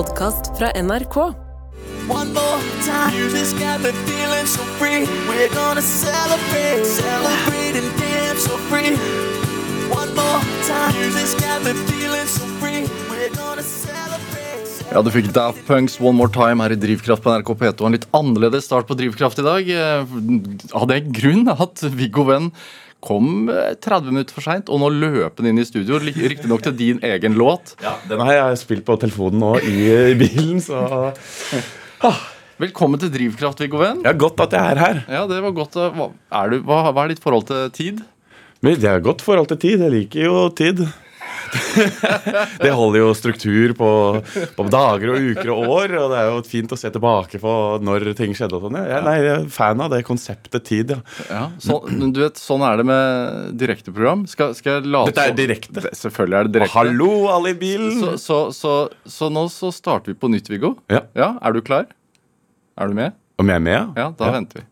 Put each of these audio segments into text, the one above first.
podkast fra NRK. One more time. Music's got me feeling so free. We're gonna celebrate, celebrate and dance so free. One more time. Music's got me feeling so free. We're gonna celebrate. Ja, Du fikk Daft Punks One More Time her i Drivkraft på NRK P2. En litt annerledes start på Drivkraft i dag. Av Hadde jeg grunn at Viggo Venn kom eh, 30 minutter for seint, og nå løper den inn i studio. Riktignok til din egen låt. Ja, Den har jeg spilt på telefonen nå i, bilen, så Velkommen til Drivkraft, Viggo Venn. ja, godt at jeg er her. Ja, det var godt. eh, Hva er, du, hva, hva er ditt forhold til tid? Det er godt forhold til tid. Jeg liker jo tid. det holder jo struktur på, på dager og uker og år, og det er jo fint å se tilbake på når ting skjedde. og sånn. Jeg, nei, jeg er fan av det konseptet tid. ja. Ja, så, du vet, Sånn er det med direkteprogram. Skal, skal jeg late Dette er direkte. Selvfølgelig er det direkte. Hallo, alle i bilen! Så, så, så, så nå så starter vi på nytt, Viggo. Ja. ja. Er du klar? Er du med? Om jeg er med, Ja, da venter vi.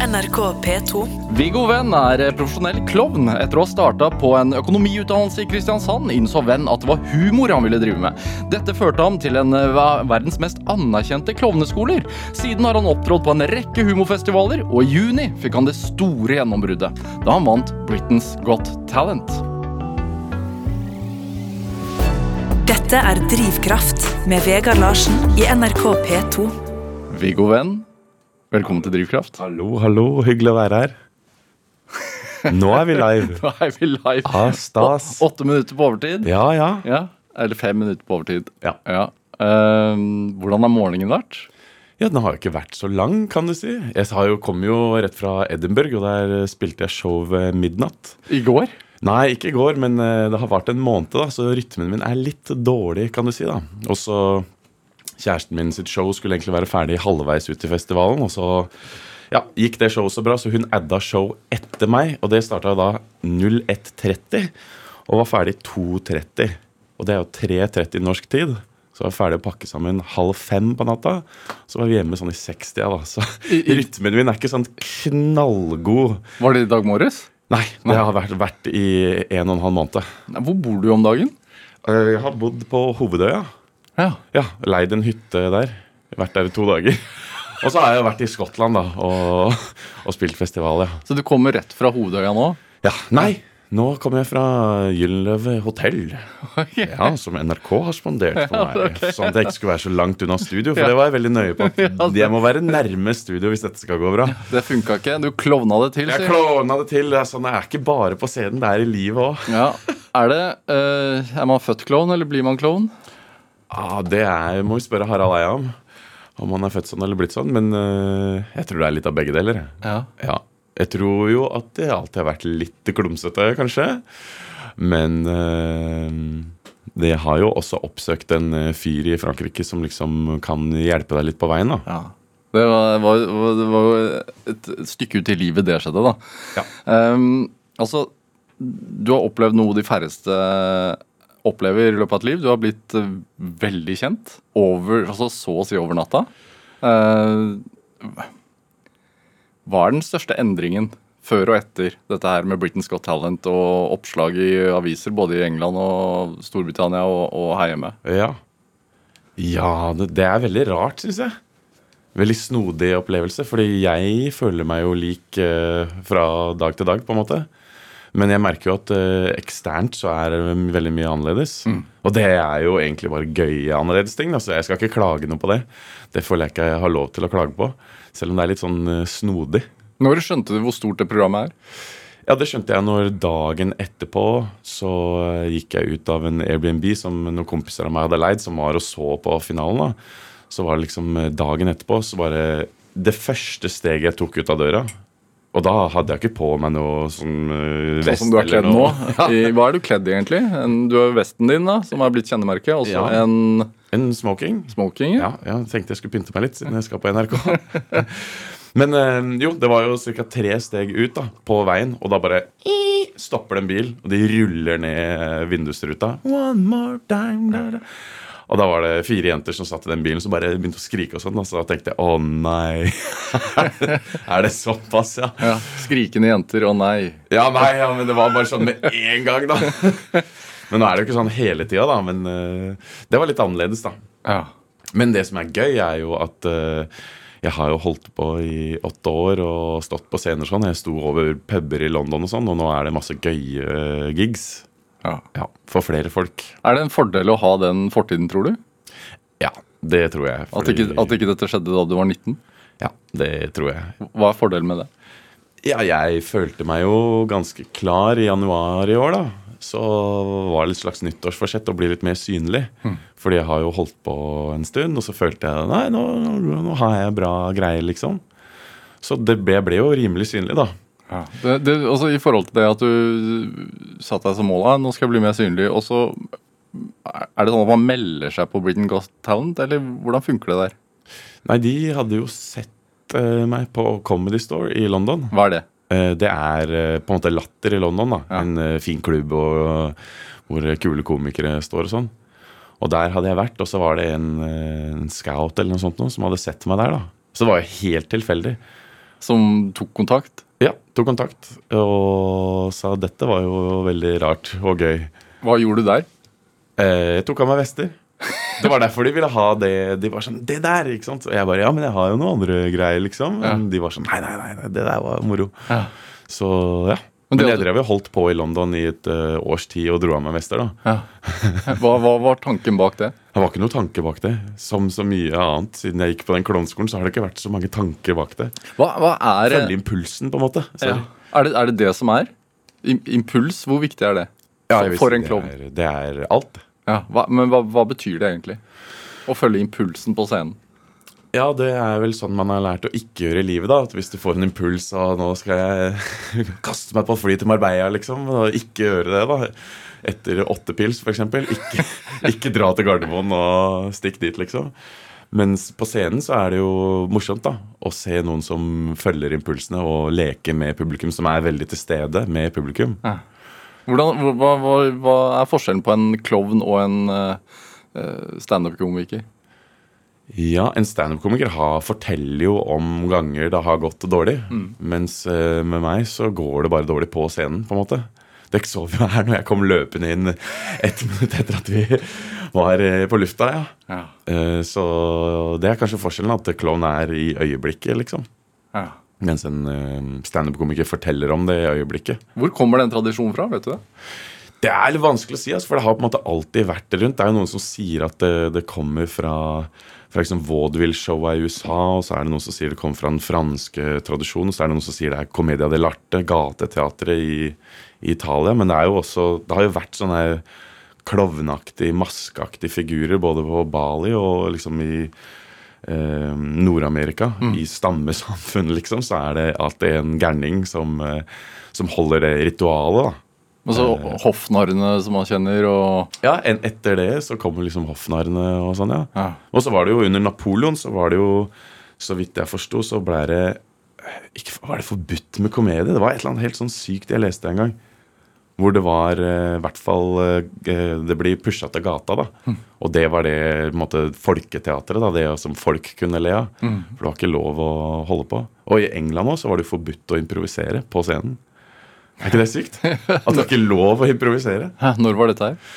NRK P2. Viggo Venn er profesjonell klovn. Etter å ha starta på en økonomiutdannelse i Kristiansand, innså Venn at det var humor han ville drive med. Dette førte ham til en av verdens mest anerkjente klovneskoler. Siden har han opptrådt på en rekke humorfestivaler, og i juni fikk han det store gjennombruddet da han vant Britain's Got Talent. Dette er Drivkraft med Vegard Larsen i NRK P2. Viggo Venn, velkommen til Drivkraft. Hallo, hallo. Hyggelig å være her. Nå er vi live. Nå er vi live. Ah, stas. Åtte minutter på overtid. Ja, ja. Ja, Eller fem minutter på overtid. Ja. Ehm, hvordan har morgenen vært? Ja, Den har jo ikke vært så lang, kan du si. Jeg har jo, kom jo rett fra Edinburgh, og der spilte jeg show ved midnatt. I går? Nei, ikke i går, men eh, det har vart en måned, da, så rytmen min er litt dårlig, kan du si. da. Og så Kjæresten min sitt show skulle egentlig være ferdig halvveis ut i festivalen, og så ja, gikk det showet så bra, så hun adda show etter meg, og det starta da 01.30, og var ferdig 2.30. Og det er jo 3.30 norsk tid. Så var jeg ferdig å pakke sammen halv fem på natta. Så var vi hjemme sånn i 60, da. Så rytmen min er ikke sånn knallgod. Var det i dag morges? Nei, det har vært, vært i en og en halv måned. Hvor bor du om dagen? Jeg har bodd på Hovedøya. Ja. Ja, Leid en hytte der. Vært der i to dager. Og så har jeg vært i Skottland da, og, og spilt festival, ja. Så du kommer rett fra Hovedøya nå? ja. Nei, nå kommer jeg fra Gyldenløve hotell. Ja, Som NRK har spandert på meg. Sånn at jeg ikke skulle være så langt unna studio. For det var jeg veldig nøye på. at Jeg må være nærme studio hvis dette skal gå bra. Det funka ikke. Du klovna det til. Jeg du. det til. Det er sånn, jeg er ikke bare på scenen, det er i livet òg. Ja. Er det eh, Er man født klovn, eller blir man klovn? Ah, det er, må vi spørre Harald Eia om. Om han er født sånn eller blitt sånn. Men uh, jeg tror det er litt av begge deler. Ja. Ja. Jeg tror jo at det alltid har vært litt klumsete, kanskje. Men uh, det har jo også oppsøkt en øh, fyr i Frankrike som liksom kan hjelpe deg litt på veien. da. ja. Det var, var, var, det var jo et stykke ut i livet det skjedde, da. Ja. Um, altså, du har opplevd noe de færreste opplever i løpet av et liv. Du har blitt eh, veldig kjent. Over, altså så å si over natta. Eh, hva er den største endringen før og etter dette her med Britain's Got Talent og oppslag i aviser både i England og Storbritannia og, og her hjemme? Ja, ja det, er veldig rart, syns jeg. Veldig snodig opplevelse, fordi jeg føler meg jo lik øh, fra dag til dag, på en måte. Men jeg merker jo at øh, eksternt så er det veldig mye annerledes. Og det er jo egentlig bare gøye annerledes ting. Da, så jeg skal ikke klage noe på det. Det føler jeg ikke jeg har lov til å klage på. Selv om det er litt sånn øh, snodig. Når skjønte du hvor stort det programmet er? Ja, det skjønte jeg når dagen etterpå så øh, gikk jeg ut av en Airbnb som noen kompiser av meg hadde leid, som var og så på finalen. da. Så var det liksom øh, dagen etterpå så var det det første steget jeg tok ut av døra. Og da hadde jeg ikke på meg noe sånn Sånn vest som du er eller kledd nå. I, hva er du kledd i, egentlig? En, du har vesten din, da, som er blitt kjennemerke. Også Ja. en En smoking. smoking. Ja, ja, jeg tenkte jeg skulle pynte meg litt siden jeg skal på NRK. Men øh, jo, det var jo ca. tre steg ut da, på veien, og da bare stopper det en bil, og de ruller ned vindusruta. One more time, da, da. Og da var det fire jenter som satt i den bilen som bare begynte å skrike. og sånn, og Så tenkte jeg å nei. er det såpass, ja? Ja, Skrikende jenter, å nei. Ja, nei, ja, men det var bare sånn med én gang, da. Men nå er det jo ikke sånn hele tida, da. Men uh, det var litt annerledes, da. Ja. Men det som er gøy, er jo at uh, jeg har jo holdt på i åtte år og stått på scener sånn. Jeg sto over puber i London og sånn, og nå er det masse gøye eh, gigs. Ja. Ja, For flere folk. Er det en fordel å ha den fortiden, tror du? Ja, det tror jeg. At ikke, at ikke dette skjedde da du var 19? Ja, det tror jeg. Hva er fordelen med det? Ja, jeg følte meg jo ganske klar i januar i år, da. Så var det et slags nyttårsforsett å bli litt mer synlig. Fordi jeg har jo holdt på en stund, og så følte jeg nei, nå, nå har jeg bra greier, liksom. Så det ble, ble jo rimelig synlig, da. Det, det, også I forhold til det at du satte deg som mål «Ah, nå skal jeg bli mer synlig, og så er det sånn at man melder seg på Britain Ghost Talent, eller hvordan funker det der? Nei, de hadde jo sett uh, meg på Comedy Store i London. Hva er det? Uh, det er uh, på en måte Latter i London, da. Ja. En fin klubb og, hvor kule komikere står og sånn. Og der hadde jeg vært, og så var det en, en scout eller noe sånt noe, som hadde sett meg der. da. Så det var jo helt tilfeldig. Som tok kontakt? Ja, tok kontakt og sa dette var jo veldig rart og gøy. Hva gjorde du der? Eh, jeg tok av meg vester. Det var derfor de ville ha det. De var sånn 'Det der!' ikke sant? Og jeg bare 'Ja, men jeg har jo noen andre greier', liksom. Men de var sånn 'Nei, nei, nei, det der var moro'. Ja. Så ja. Men jeg drev jo holdt på i London i et uh, års tid og dro av meg vester, da. Hva, hva var tanken bak det? Det var ikke noe tanke bak det. Som så mye annet. Siden jeg gikk på den klovnskolen, så har det ikke vært så mange tanker bak det. Hva, hva er Følge impulsen, på en måte. ja. Er, det, er det det som er? Impuls, hvor viktig er det? Ja, for, jeg for en klovn. Det, Det er alt. Ja, hva, men hva, hva betyr det egentlig? Å følge impulsen på scenen? Ja, det er vel sånn man har lært å ikke gjøre i livet. da At Hvis du får en impuls og nå skal jeg kaste meg på fly til Marbella, liksom, og ikke gjøre det, da. Etter åtte pils, f.eks. Ikke, ikke dra til Gardermoen og stikk dit, liksom. Mens på scenen så er det jo morsomt da å se noen som følger impulsene og leke med publikum, som er veldig til stede med publikum. Hvordan, hva, hva, hva er forskjellen på en klovn og en uh, standup-komiker? Ja, en standup-komiker forteller jo om ganger det har gått dårlig. Mens uh, med meg så går det bare dårlig på scenen, på en måte. Det så vi jo her når jeg kom løpende inn ett minutt etter at vi var eh, på lufta. ja. Ja. Uh, Så det er kanskje forskjellen, at klovn er i øyeblikket, liksom. Ja. Mens en uh, standup-komiker forteller om det i øyeblikket. Hvor kommer den tradisjonen fra? vet du det? Det er litt vanskelig å si, altså, for det har på en måte alltid vært rundt. Det er jo noen som sier at det, det kommer fra, fra liksom vaudeville-showa i USA, og så er det noen som sier det kommer fra den franske tradisjonen, og så er det noen som sier det er commedia dell'arte, gateteatret i, i Italia. Men det er jo også Det har jo vært sånne klovneaktige, maskeaktige figurer både på Bali og liksom i eh, Nord-Amerika. I stammesamfunn, liksom, så er det alltid en gærning som, eh, som holder det ritualet, da. Og så hoffnarrene som man kjenner, og Ja, en, etter det så kommer liksom hoffnarrene og sånn, ja. Ja. Og så var det jo under Napoleon, så var det jo, så vidt jeg forsto, så ble det ikke, Var det forbudt med komedie? Det var et eller annet helt sånn sykt jeg leste en gang. Hvor det var eh, i hvert fall eh, Det blir pusha til gata, da. Og det var det måte, folketeatret, da, det som folk kunne le av. For det var ikke lov å holde på. Og i England også var det forbudt å improvisere på scenen. Er ikke det sykt? At det var ikke lov å improvisere. Hæ, Når var dette her?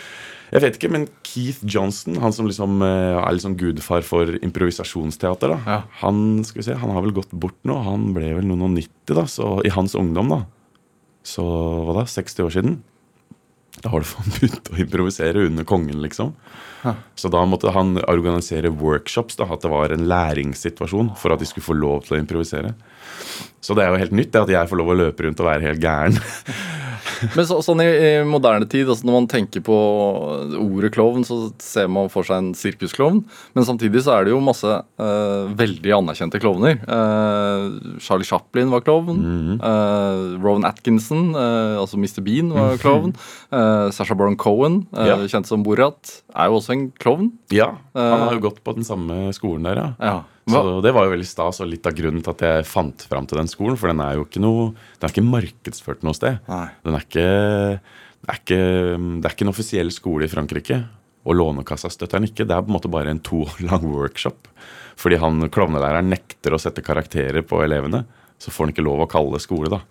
Jeg vet ikke, men Keith Johnson, han som liksom eh, er liksom gudfar for improvisasjonsteater, da, Ja. han skal vi se, han har vel gått bort nå. Han ble vel noen og 90 da, så i hans ungdom, da. Så hva da, 60 år siden? Da var det forbudt å improvisere under kongen, liksom. Så da måtte han organisere workshops, da, at det var en læringssituasjon for at de skulle få lov til å improvisere. Så det er jo helt nytt, det at jeg får lov å løpe rundt og være helt gæren. Men så, sånn i, i moderne tid, altså når man tenker på ordet klovn, så ser man for seg en sirkusklovn. Men samtidig så er det jo masse uh, veldig anerkjente klovner. Uh, Charlie Chaplin var klovn. eh, Rowan Atkinson, altså Mr. Bean, var klovn. Uh, Sasha Baron Cohen, Ja. kjent som Borat, er jo også en klovn. Ja, han har jo gått på den samme skolen der, ja. Ja. Så det var jo veldig stas, og litt av grunnen til at jeg fant fram til den skolen. For den er jo ikke noe Den er ikke markedsført noe sted. Nei. Den er ikke det er ikke, det er ikke en offisiell skole i Frankrike. Og Lånekassa støtter den ikke. Det er på en måte bare en to år lang workshop. Fordi han klovnelæreren nekter å sette karakterer på elevene. Så får han ikke lov å kalle det skole, da.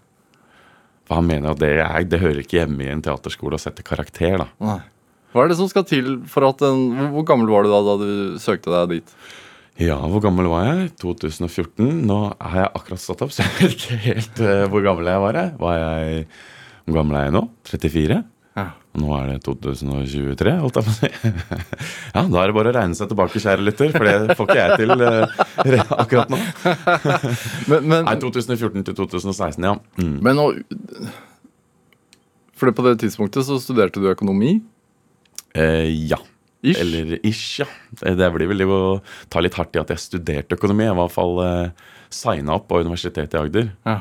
For han mener at det, er, det hører ikke hjemme i en teaterskole å sette karakter, da. nei. Hva er det som skal til for at en hvor gammel var du da da du søkte deg dit? Ja, hvor gammel var jeg? 2014. Nå har jeg akkurat stått opp, så jeg vet ikke helt eh, hvor gammel jeg var. Jeg. Var jeg Hvor gammel er jeg nå? 34? Ja. Nå er det 2023, holdt jeg på å si. Ja, da er det bare å regne seg tilbake, kjære lytter, for det får ikke jeg til eh, akkurat nå. Men, men, Nei, 2014 til 2016, ja. Mm. men nå For på det tidspunktet så studerte du økonomi? Eh, ja. Ish. Eller ish, ja. Det det blir vel å ta litt hardt i at jeg studerte økonomi. Jeg var i hvert fall eh, signa opp på Universitetet i Agder. Ja.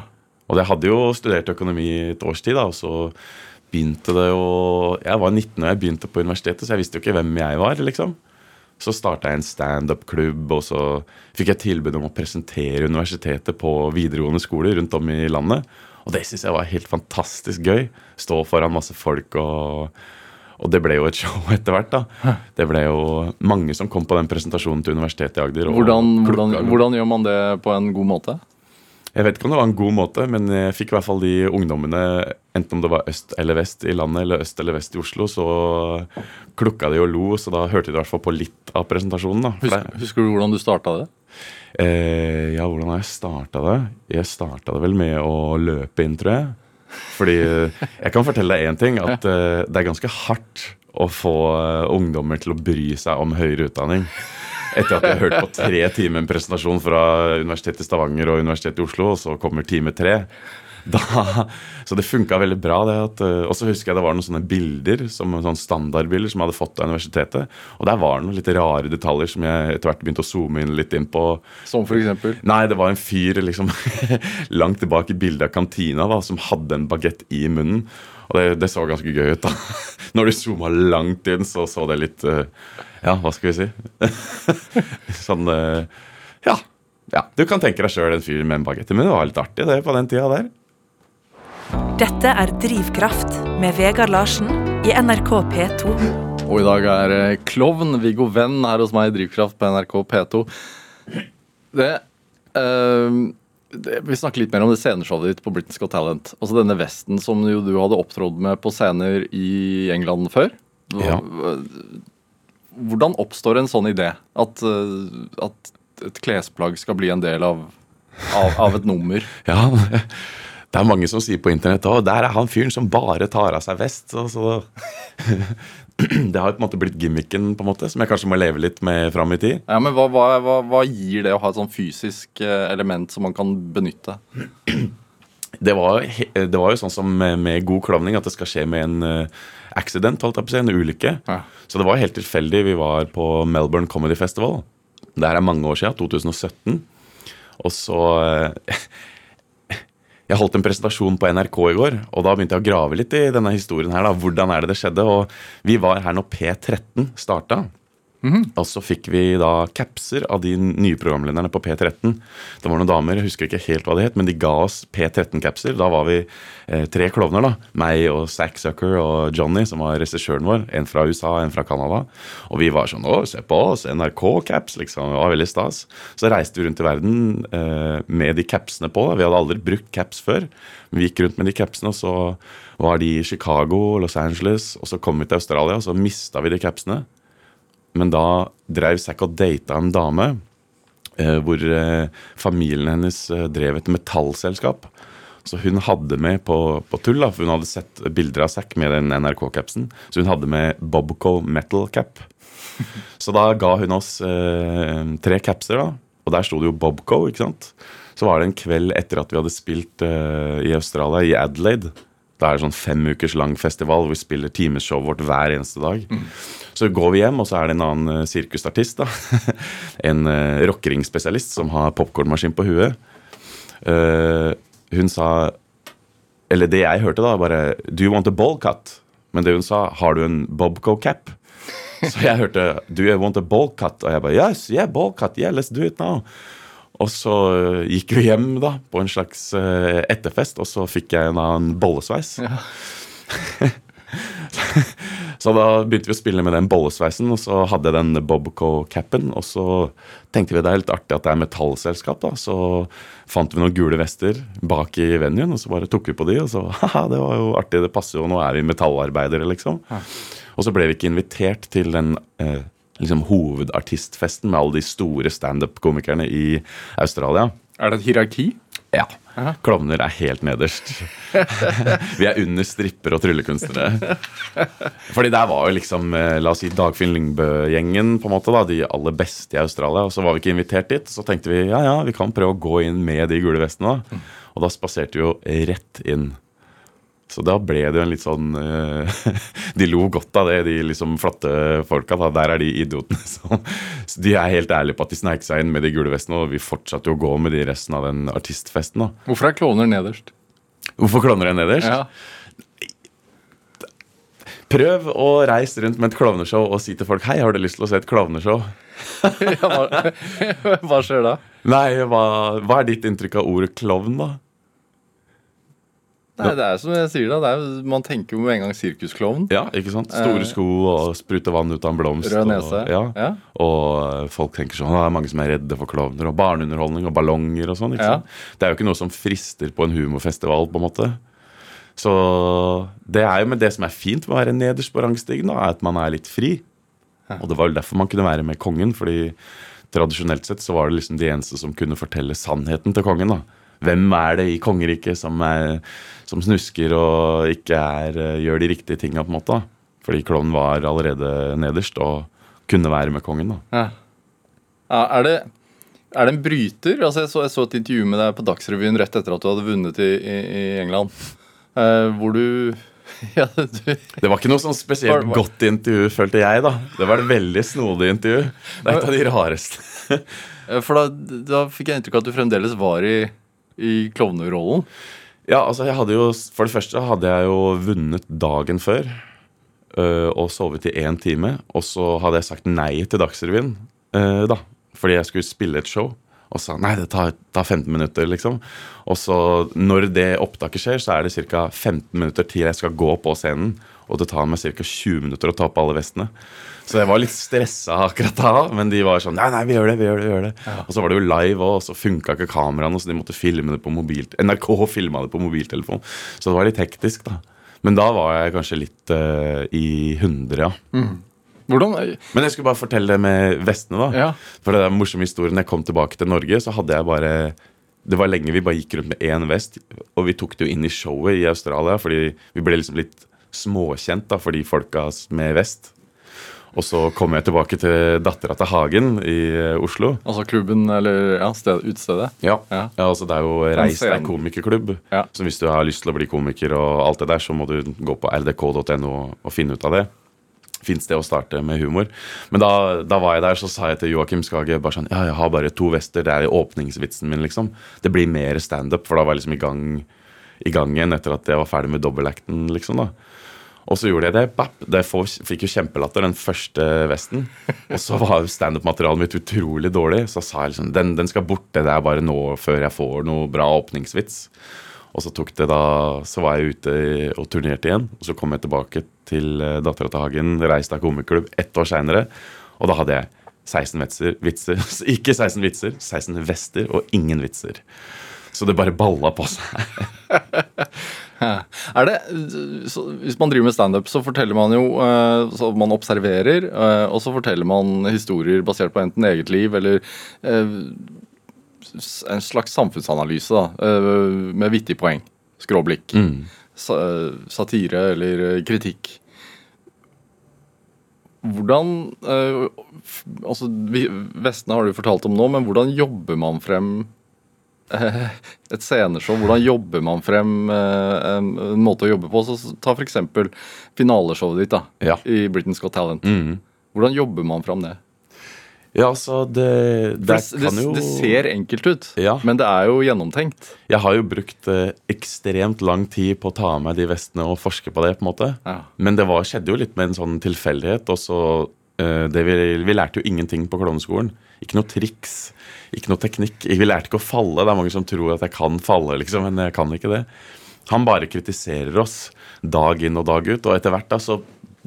Og jeg hadde jo studert økonomi et års tid, da, og så begynte det å Jeg var 19 da jeg begynte på universitetet, så jeg visste jo ikke hvem jeg var, liksom. Så starta jeg en standup-klubb, og så fikk jeg tilbud om å presentere universitetet på videregående skoler rundt om i landet. Og det syns jeg var helt fantastisk gøy. Stå foran masse folk og og det ble jo et show etter hvert. da. Det ble jo mange som kom på den presentasjonen til Universitetet i Agder. og Hvordan, hvordan, hvordan gjør man det på en god måte? Jeg vet ikke om det var en god måte, men jeg fikk i hvert fall de ungdommene, enten om det var øst eller vest i landet, eller øst eller vest i Oslo, så klukka de og lo, så da hørte de i hvert fall på litt av presentasjonen. da. Husker, husker du hvordan du starta det? Eh, ja, hvordan har jeg starta det? Jeg starta det vel med å løpe inn, tror jeg. Fordi eh, jeg kan fortelle deg én ting, at eh, det er ganske hardt å få eh, ungdommer til å bry seg om høyere utdanning. Etter at jeg har hørt på tre timer en presentasjon fra Universitetet i Stavanger og Universitetet i Oslo, og så kommer time tre. Da, så det funka veldig bra. det at, eh, Og så husker jeg det var noen sånne bilder, som sånne standardbilder som jeg hadde fått av universitetet. Og der var det noen litt rare detaljer som jeg etter hvert begynte å zoome inn litt inn på. Som for eksempel? Nei, det var en fyr liksom langt tilbake i bildet av kantina da, som hadde en bagett i munnen. Og det, det så ganske gøy ut, da. Når du zooma langt inn, så så det litt eh, Ja, hva skal vi si? sånn eh, ja. ja. Du kan tenke deg sjøl en fyr med en bagett i munnen. Det var litt artig, det, på den tida der. Dette er Drivkraft med Vegard Larsen i NRK P2. Og i dag er eh, klovn Viggo Venn her hos meg i Drivkraft på NRK P2. Det, uh, det Vi snakker litt mer om det sceneshowet ditt på Britain's Got Talent. Altså denne vesten som jo du hadde opptrådt med på scener i England før. Ja. Hvordan oppstår en sånn idé? At, eh, at et klesplagg skal bli en del av, av, av et nummer? Ja, det er mange som sier på internett at der er han fyren som bare tar av seg vest. Så, så. Det har på en måte blitt gimmicken på en måte, som jeg kanskje må leve litt med fram i tid. Ja, men hva, hva, hva, gir det å ha et sånn fysisk eh, element som man kan benytte? Det var, det var jo sånn som med, med god klovning at det skal skje med en uh, accident, holdt jeg på å si, en ulykke. Ja. Så det var helt tilfeldig. Vi var på Melbourne Comedy Festival. Det her er mange år siden, 2017. Og så eh, Jeg holdt en presentasjon på NRK i går, og da begynte jeg å grave litt i denne historien her. da, Hvordan er det det skjedde? Og vi var her når P13 starta. Og så fikk vi da capser av de nye programlederne på P13. Det var noen damer, jeg husker ikke helt hva det het, men de ga oss P13-capser. Da var vi eh, tre klovner. da, Meg og Zack Zucker og Johnny, som var regissøren vår. En fra USA, en fra Canada. Og vi var sånn Å, se på oss! NRK-caps, liksom. Det var veldig stas. Så reiste vi rundt i verden eh, med de capsene på. Vi hadde aldri brukt caps før. Vi gikk rundt med de capsene, og så var de i Chicago, Los Angeles, og så kom vi til Australia, og så mista vi de capsene. Men da drev Zack og data en dame eh, hvor eh, familien hennes eh, drev et metallselskap. Så hun hadde med på, på tull, da, for hun hadde sett bilder av Zack med den NRK-capsen. Så hun hadde med Bobco metal cap. Så da ga hun oss eh, tre capser, da. Og der sto det jo Bobco, ikke sant. Så var det en kveld etter at vi hadde spilt eh, i Australia, i Adelaide. Da er det sånn fem ukers lang festival hvor vi spiller timeshowet vårt hver eneste dag. Så går vi hjem, og så er det en annen eh, sirkusartist. da. en uh, rockering-spesialist som har popkornmaskin på huet. Uh, hun sa Eller det jeg hørte, da, bare Do you want a ball cut? Men det hun sa, har du en Bobco cap? Så jeg hørte Do you want a ball cut? Og jeg bare Yes, yeah, ball cut. Yeah, let's do it now. Og så eh, gikk vi hjem da på en slags eh, etterfest, og så fikk jeg en annen bollesveis. Så da begynte vi å spille med den bollesveisen, og så hadde jeg den Bobco-capen. Og så tenkte vi det er litt artig at det er metallselskap, da. Så fant vi noen gule vester bak i venuen, og så bare tok vi på de, og så haha, det var jo artig, det passer jo, nå er vi metallarbeidere, liksom. Og så ble vi ikke invitert til den eh, liksom hovedartistfesten med alle de store standup-komikerne i Australia. Er det et hierarki? Ja. Klovner er helt nederst. Vi er under stripper og tryllekunstnere. Fordi der var jo liksom eh, la oss si Dagfinn Lyngbø-gjengen, på en måte da, de aller beste i Australia. Og så var vi ikke invitert dit. Så tenkte vi ja ja, vi kan prøve å gå inn med de gule vestene. da. Og da spaserte vi jo rett inn. Så da ble det jo en litt sånn eh, De lo godt av det, de liksom flotte folka. da, Der er de idiotene som så De er helt ærlige på at de sneik seg inn med de gule vestene, og vi fortsatte jo å gå med de resten av den artistfesten. da. Hvorfor er kloner nederst? Hvorfor kloner jeg nederst? Ja. Prøv å reise rundt med et klovneshow og si til folk Hei, har du lyst til å se et klovneshow? hva skjer da? Nei, hva, hva er ditt inntrykk av ordet klovn, da? Nei, det er som jeg sier da, det er, Man tenker jo med en gang sirkusklovn. Ja, ikke sant? Store sko og sprute vann ut av en blomst. Rød nese. Og, ja. Ja. og eh, folk tenker sånn, det er mange som er redde for klovner, og barneunderholdning og ballonger og sånn. ikke Ja. sant? Det er jo ikke noe som frister på en humorfestival, på en måte. Så det er jo Men det som er fint med å være nederst på rangstigen, da, er at man er litt fri. Og det var jo derfor man kunne være med kongen, fordi tradisjonelt sett så var det liksom de eneste som kunne fortelle sannheten til kongen. da. Hvem er det i kongeriket som, som snusker og ikke er, eh, gjør de riktige tinga, på en måte? Fordi klovnen var allerede nederst og kunne være med kongen. da. Ja. Ja, er, det, er det en bryter? Altså jeg, så, jeg så et intervju med deg på Dagsrevyen rett etter at du hadde vunnet i, i, i England. Eh, hvor du ja, Det var ikke noe sånn spesielt Var- godt intervju, følte jeg. da. Det var et veldig snodig intervju. Det er et av de rareste. For da, da fikk jeg inntrykk av at du fremdeles var i, i klovnerollen. Ja, altså jeg hadde jo, For det første hadde jeg jo vunnet dagen før øh, og sovet i én time. Og så hadde jeg sagt nei til Dagsrevyen øh, da, fordi jeg skulle spille et show. Og sa nei, det tar, tar 15 minutter, liksom. Og så når det opptaket skjer, så er det ca. 15 minutter til jeg skal gå på scenen. Og det tar meg ca. 20 minutter å ta på alle vestene. Så jeg var litt stressa akkurat da, men de var sånn Nei, nei, vi gjør det, vi gjør det. vi gjør det Og så var det jo live òg, og så funka ikke kameraene, så de måtte filme det på mobil NRK filma det på mobiltelefon. Så det var litt hektisk, da. Men da var jeg kanskje litt uh, i hundre, ja. Hvordan Men jeg skulle bare fortelle det med vestene, da. Ja. For det er en morsom historie. Når jeg kom tilbake til Norge, så hadde jeg bare Det var lenge vi bare gikk rundt med én vest, og vi tok det jo inn i showet i Australia, fordi vi ble liksom litt småkjent da, for de folka med vest. Og så kom jeg tilbake til dattera til Hagen i eh, Oslo. Altså klubben, eller ja, sted, utestedet? Ja, Ja. ja altså Det er jo Reis deg komikerklubb. Ja. Så hvis du har lyst til å bli komiker, og alt det der, så må du gå på rdk.no og finne ut av det. Fint sted å starte med humor. Men da, da var jeg der, så sa jeg til Joakim Skage bare sånn Ja, jeg har bare to vester. Det er åpningsvitsen min, liksom. Det blir mer standup, for da var jeg liksom i gang, i gang igjen etter at jeg var ferdig med dobbeltacten, liksom. da og så gjorde jeg det. Bapp, det fikk jo kjempelatter, den første vesten. Og så var standup-materialet mitt utrolig dårlig. Så sa jeg liksom den, den skal bort. Det er bare nå før jeg får noe bra åpningsvits. Og så tok det da Så var jeg ute og turnerte igjen. Og så kom jeg tilbake til uh, Dattera til Hagen, Reistad komikerklubb, ett år seinere. Og da hadde jeg 16 vitser, vitser. Ikke 16 vitser, 16 vester og ingen vitser. Så det bare balla på seg. Er det, så, hvis man driver med standup, så forteller man jo eh, så Man observerer, eh, og så forteller man historier basert på enten eget liv eller eh, en slags samfunnsanalyse, da, med vittig poeng. Skråblikk. Mm. satire eller kritikk. Hvordan altså, Vestene har du fortalt om nå, men hvordan jobber man frem et sceneshow? Hvordan jobber man frem eh, en, måte å jobbe på? Så Ta f.eks. finaleshowet ditt da, Ja. i Britain's Got Talent. Hvordan jobber man frem det? Ja, altså det, det det, jo det ser enkelt ut, Ja. men det er jo gjennomtenkt. Jeg har jo brukt eh, ekstremt lang tid på å ta av meg de vestene og forske på det. på en måte Ja. Men det var, skjedde jo litt med en sånn tilfeldighet. Og så eh, vi, vi lærte jo ingenting på klovneskolen. Ikke noe triks, ikke noe teknikk. Vi lærte ikke å falle. Det er mange som tror at jeg kan falle, liksom, men jeg kan ikke det. Han bare kritiserer oss dag inn og dag ut. Og etter hvert da så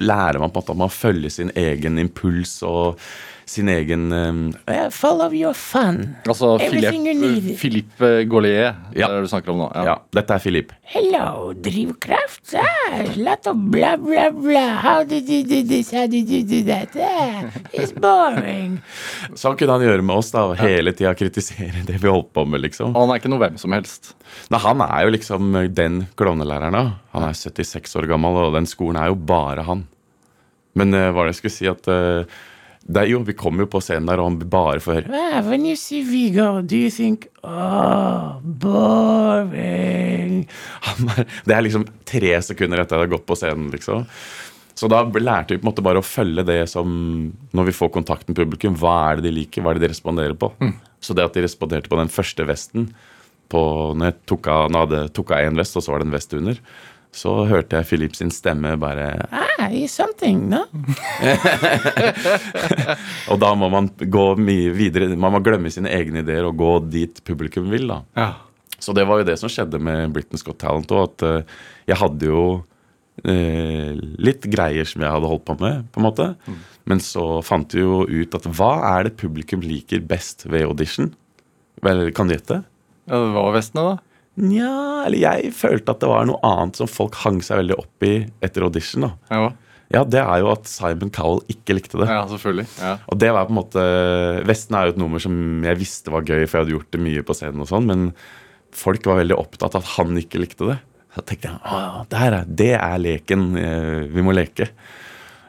lærer man på en måte at man følger sin egen impuls og sin egen um, Follow your fun. Altså Philippe. Philippe Gaulier, Ja. det er det du snakker om nå. Ja, dette er Philip. Hello, drivkraft. Ah, lot of bla, bla, bla. How did you do this? How did you do that? Ah, it's boring. Sånn kunne han gjøre med oss, da. og Hele tida kritisere det vi holdt på med, liksom. Og han er ikke noe hvem som helst. Nei, han er jo liksom den klovnelæreren, da. Han er 76 år gammel, og den skolen er jo bare han. Men uh, hva var det jeg skulle si at eh, det jo, Vi kommer jo på scenen der, og han bare får høre Ah, when you see Vigo, do you think, oh, boring? er, Det er liksom tre sekunder etter at jeg har gått på scenen, liksom. Så da lærte vi på en måte bare å følge det som Når vi får kontakt med publikum, hva er det de liker, hva er det de responderer på? Så det at de responderte på den første vesten på, Når jeg tok av, når jeg hadde, tok av én vest, og så var det en vest under, så hørte jeg Philip sin stemme bare I something, no? Og da må man gå mye videre. Man må glemme sine egne ideer og gå dit publikum vil. da. Ja. Så det var jo det som skjedde med Britain's Got Talent òg. At eh, jeg hadde jo eh, litt greier som jeg hadde holdt på med, på en måte. Men så fant vi jo ut at hva er det publikum liker best ved audition? Vel, kan du gjette? Ja, det var vestene, da. Nja, eller jeg følte at det var noe annet som folk hang seg veldig opp i etter audition. da. Ja, Ja, det er jo at Simon Cowell ikke likte det. ja selvfølgelig. Ja. Og det var på en måte Vesten er jo et nummer som jeg visste var gøy, for jeg hadde gjort det mye på scenen. og sånn, Men folk var veldig opptatt av at han ikke likte det. Så tenkte jeg Åh, der er, det er leken eh, vi må leke.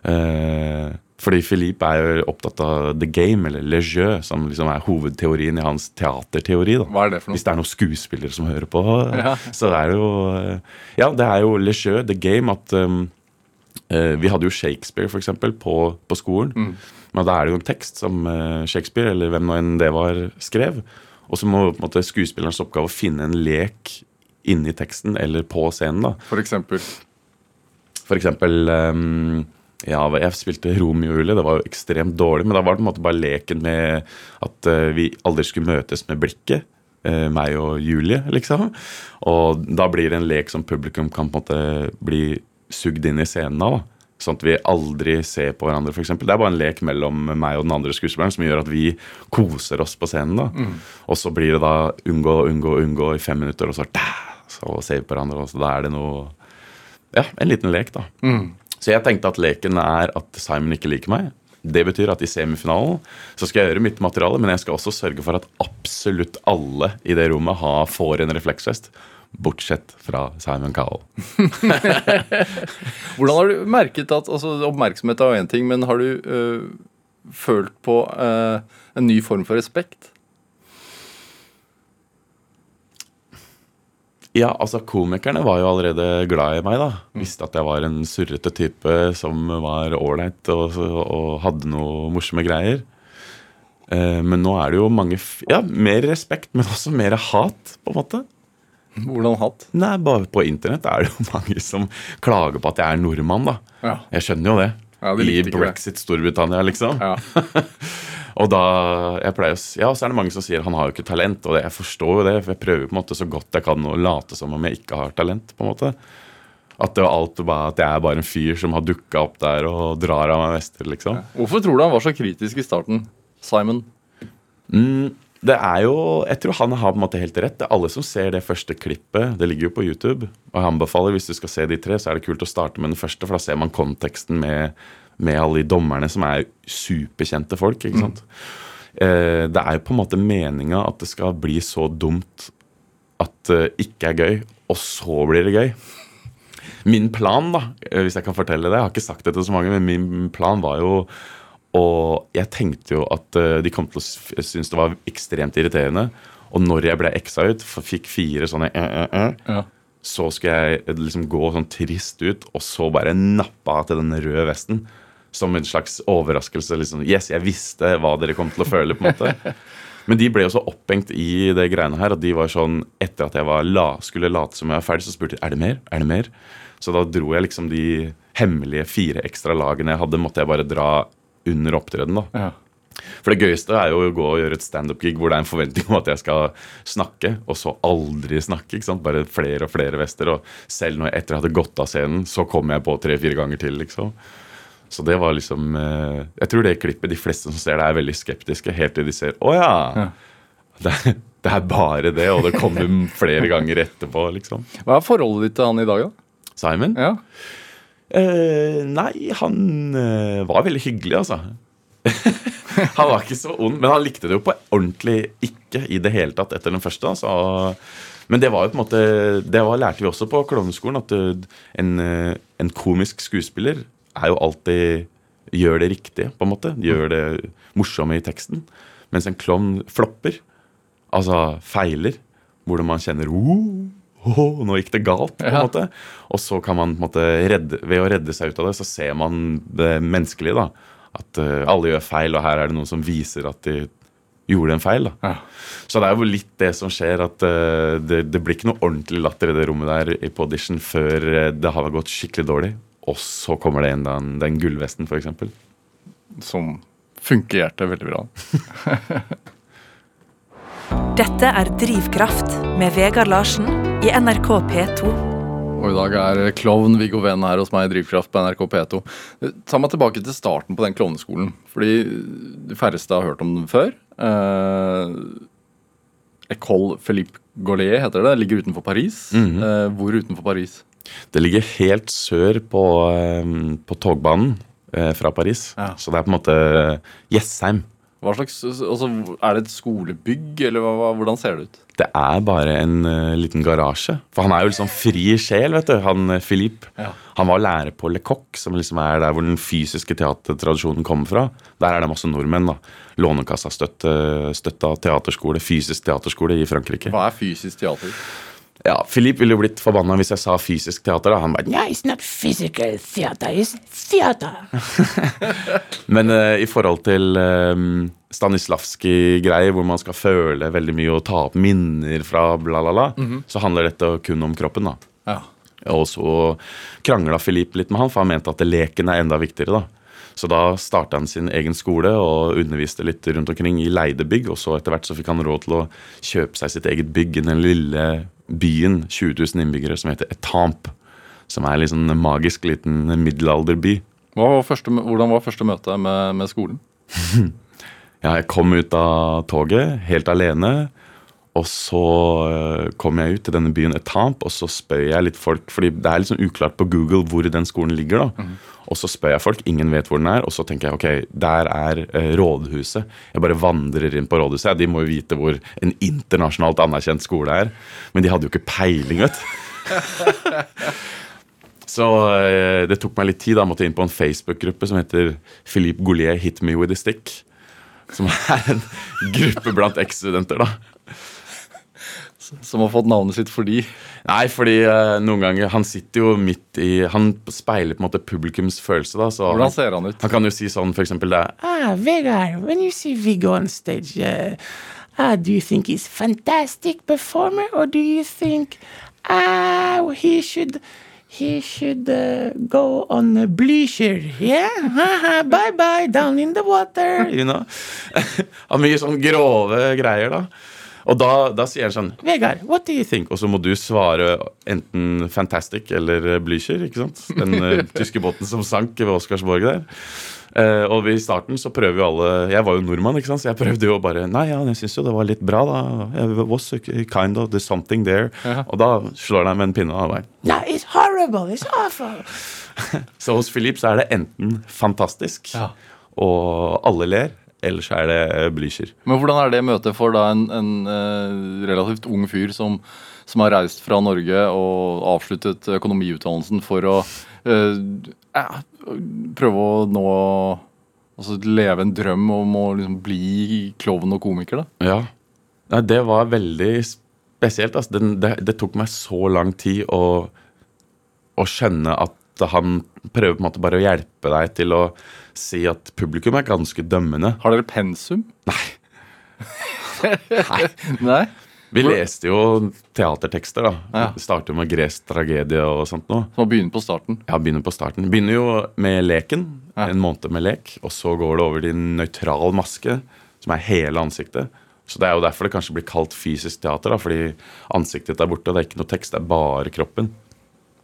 Eh, fordi Philippe er jo opptatt av the game, eller le jeu, som liksom er hovedteorien i hans teaterteori. da. Hva er det for noe? Hvis det er noen skuespillere som hører på, Ja. så er det jo eh, Ja, det er jo le jeu, the game, at um, Vi hadde jo Shakespeare, for eksempel, på, på skolen. Men da er det jo en tekst som eh, Shakespeare, eller hvem nå enn det var, skrev. Og så må på en måte skuespillerens oppgave å finne en lek inni teksten eller på scenen. da. For eksempel. For eksempel um, ja, jeg spilte Romeo og Julie. Det var jo ekstremt dårlig, men da var det på en måte bare leken med at eh, vi aldri skulle møtes med blikket. eh, meg og Julie, liksom. Og da blir det en lek som publikum kan på en måte bli sugd inn i scenen av. Sånn at vi aldri ser på hverandre, f.eks. Det er bare en lek mellom meg og den andre skuespilleren som gjør at vi koser oss på scenen. da. Og så blir det da unngå, unngå, unngå i fem minutter, og så, da, så ser vi på hverandre. Og så da er det noe Ja, en liten lek, da. Så jeg tenkte at leken er at Simon ikke liker meg. Det betyr at i semifinalen så skal jeg gjøre mitt materiale, men jeg skal også sørge for at absolutt alle i det rommet har, får en refleksvest. Bortsett fra Simon Cowell. Hvordan har du merket at altså, Oppmerksomhet er jo én ting, men har du øh, følt på øh, en ny form for respekt? Ja, altså Komikerne var jo allerede glad i meg. da Visste at jeg var en surrete type som var ålreit og, og hadde noe morsomme greier. Eh, men nå er det jo mange Ja, mer respekt, men også mer hat, på en måte. Hvordan hatt? Nei, bare på internett er det jo mange som klager på at jeg er nordmann, da. Ja. Jeg skjønner jo det. Ja, de I det. brexit Storbritannia, liksom. Ja. Og da, jeg pleier å ja, så er det mange som sier han har jo ikke talent. Og det, jeg forstår jo det, for jeg prøver på en måte så godt jeg kan å late som om jeg ikke har talent. på en måte. At det var alt bare, at jeg er bare en fyr som har dukka opp der og drar av meg vester, liksom. Hvorfor tror du han var så kritisk i starten? Simon? Mm, det er jo, Jeg tror han har på en måte helt rett. Det er alle som ser det første klippet. Det ligger jo på YouTube. Og jeg anbefaler, hvis du skal se de tre, så er det kult å starte med den første, for da ser man konteksten med, med alle de dommerne som er superkjente folk. ikke sant? Eh, det er jo på en måte meninga at det skal bli så dumt at det ikke er gøy, og så blir det gøy. Min plan, da, eh, hvis jeg kan fortelle det Jeg har ikke sagt det til så mange, men min plan var jo Og jeg tenkte jo at eh, de kom til å synes det var ekstremt irriterende. Og når jeg ble eksa ut, fikk fire sånne eh, eh, eh, Ja. så skulle jeg eh, liksom gå sånn trist ut, og så bare nappe av til den røde vesten. Som en slags overraskelse. liksom, Yes, jeg visste hva dere kom til å føle. på en måte. Men de ble jo så opphengt i det greiene her at de var sånn Etter at jeg var la, skulle late som jeg var ferdig, så spurte de er det mer. Er det mer? Så da dro jeg liksom de hemmelige fire ekstra lagene jeg hadde, måtte jeg bare dra under opptreden. da. Ja. For det gøyeste er jo å gå og gjøre et standup-gig hvor det er en forventning om at jeg skal snakke, og så aldri snakke. ikke sant? Bare flere og flere vester. Og selv når jeg etter jeg hadde gått av scenen, så kom jeg på tre-fire ganger til, liksom. Så det var liksom eh, Jeg tror det klippet de fleste som ser det, er veldig skeptiske, helt til de ser Å ja! Det, er- det er bare det, og det kommer flere ganger etterpå, liksom. Hva er forholdet ditt til han i dag, da? Simon? Ja. Eh, nei, han eh, var veldig hyggelig, altså. han var ikke så ond, men han likte det jo på ordentlig ikke i det hele tatt etter den første. Altså. Men det var jo på en måte Det var, lærte vi også på klovneskolen, at eh, en, en komisk skuespiller er jo alltid Gjør det riktige, på en måte. Gjør det morsomme i teksten. Mens en klovn flopper, altså feiler, hvordan man kjenner oh, oh, nå gikk det galt. på en Ja. måte. Og så kan man på en måte redde, ved å redde seg ut av det, så ser man det menneskelige. da. At uh, alle gjør feil, og her er det noen som viser at de gjorde en feil. da. Ja. Så det er jo litt det som skjer, at uh, det, det blir ikke noe ordentlig latter i det rommet der i- på audition før eh, det har gått skikkelig dårlig. Og så kommer det inn den, den gullvesten, f.eks. Som fungerte veldig bra. Dette er Drivkraft med Vegard Larsen i NRK P2. Og i dag er klovn Viggo Venn her hos meg i Drivkraft på NRK P2. Ta meg tilbake til starten på den klovneskolen. Fordi de færreste har hørt om den før. Eh, École Philippe Gaulier heter det. Ligger utenfor Paris. Eh, hvor utenfor Paris? Det ligger helt sør på, eh, på togbanen eh, fra Paris. Ja. Så det er på en måte Jessheim. Hva slags, altså, Er det et skolebygg, eller hva, hvordan ser det ut? Det er bare en uh, liten garasje. For han er jo liksom fri sjel, vet du. Han Philippe. Ja. Han var lærer på Le Coq, som liksom er der hvor den fysiske teatertradisjonen kommer fra. Der er det masse nordmenn. da. Lånekassa støtte, støtta teaterskole, fysisk teaterskole i Frankrike. Hva er fysisk teater? Ja, Philippe ville jo blitt forbanna hvis jeg sa fysisk teater. da. Han bare, yeah, it's not physical theater, it's theater. Men uh, i forhold til um, Stanislavskij-greier, hvor man skal føle veldig mye og ta opp minner fra bla, bla, bla, så handler dette kun om kroppen. da. Ja. Og så krangla Philippe litt med han, for han mente at leken er enda viktigere. da. Så da starta han sin egen skole og underviste litt rundt omkring i leide bygg. Og så etter hvert så fikk han råd til å kjøpe seg sitt eget bygg i den lille byen, 20 000 innbyggere, som heter Etamp. Som er en sånn magisk liten middelalderby. Var første, hvordan var første møte med, med skolen? Ja, jeg kom ut av toget helt alene. Og så øh, kom jeg ut til denne byen Etamp, og så spør jeg litt folk fordi det er litt sånn uklart på Google hvor den skolen ligger. da. Og så spør jeg folk, ingen vet hvor den er, og så tenker jeg ok, der er øh, rådhuset. Jeg bare vandrer inn på rådhuset. De må jo vite hvor en internasjonalt anerkjent skole er. Men de hadde jo ikke peiling, vet du. Så øh, det tok meg litt tid. da, Jeg måtte inn på en Facebook-gruppe som heter Philippe Goulier Hit Me With A Stick. Som er en gruppe blant eks-studenter, da. Som har fått navnet sitt fordi Nei, fordi eh, noen ganger Han sitter jo midt i Han speiler på en måte publikums følelse, da. Så Hvordan ser han ut? han kan jo si sånn, for eksempel det Ah, Vegard, when you see Viggo on stage, uh, ah, do you think he's fantastic performer, or do you think ah he should he should uh, go on a bleacher? Yeah, bye bye down in the water. you know? Mye sånn grove greier, da. Og da, da sier han sånn Vegard, what do you think? Og så må du svare enten Fantastic eller Blücher, ikke sant? Den eh, tyske båten som sank ved Oscarsborg der. Uh, og i starten så prøver jo alle Jeg var jo nordmann, ikke sant? så jeg prøvde jo bare Nei, ja, jeg syns jo det var litt bra, da. It was kind of there's something there. Og da slår han med en pinne. Og bare, No, it's horrible. It's awful. så hos Philip så er det enten fantastisk, Ja. og alle ler, eller så er det eh, Blücher. Men hvordan er det møtet for da en, en eh, relativt ung fyr som, som har reist fra Norge og avsluttet økonomiutdannelsen for å eh, prøve å nå Altså leve en drøm om å liksom bli klovn og komiker, da? Ja. Nei, det var veldig spesielt. Altså. Det, det, det tok meg så lang tid å, å skjønne at han prøver på en måte bare å hjelpe deg til å si at publikum er ganske dømmende. Har dere pensum? Nei. Nei? Vi leste jo teatertekster, da. Ja. Det starter med gresk tragedie og sånt noe. Så begynner begynne på starten. Ja, begynner på starten. Begynner jo med leken. Ja. En måned med lek. Og så går det over til nøytral maske, som er hele ansiktet. Så det er jo derfor det kanskje blir kalt fysisk teater, da, fordi ansiktet er borte. Det er ikke noe tekst, det er bare kroppen.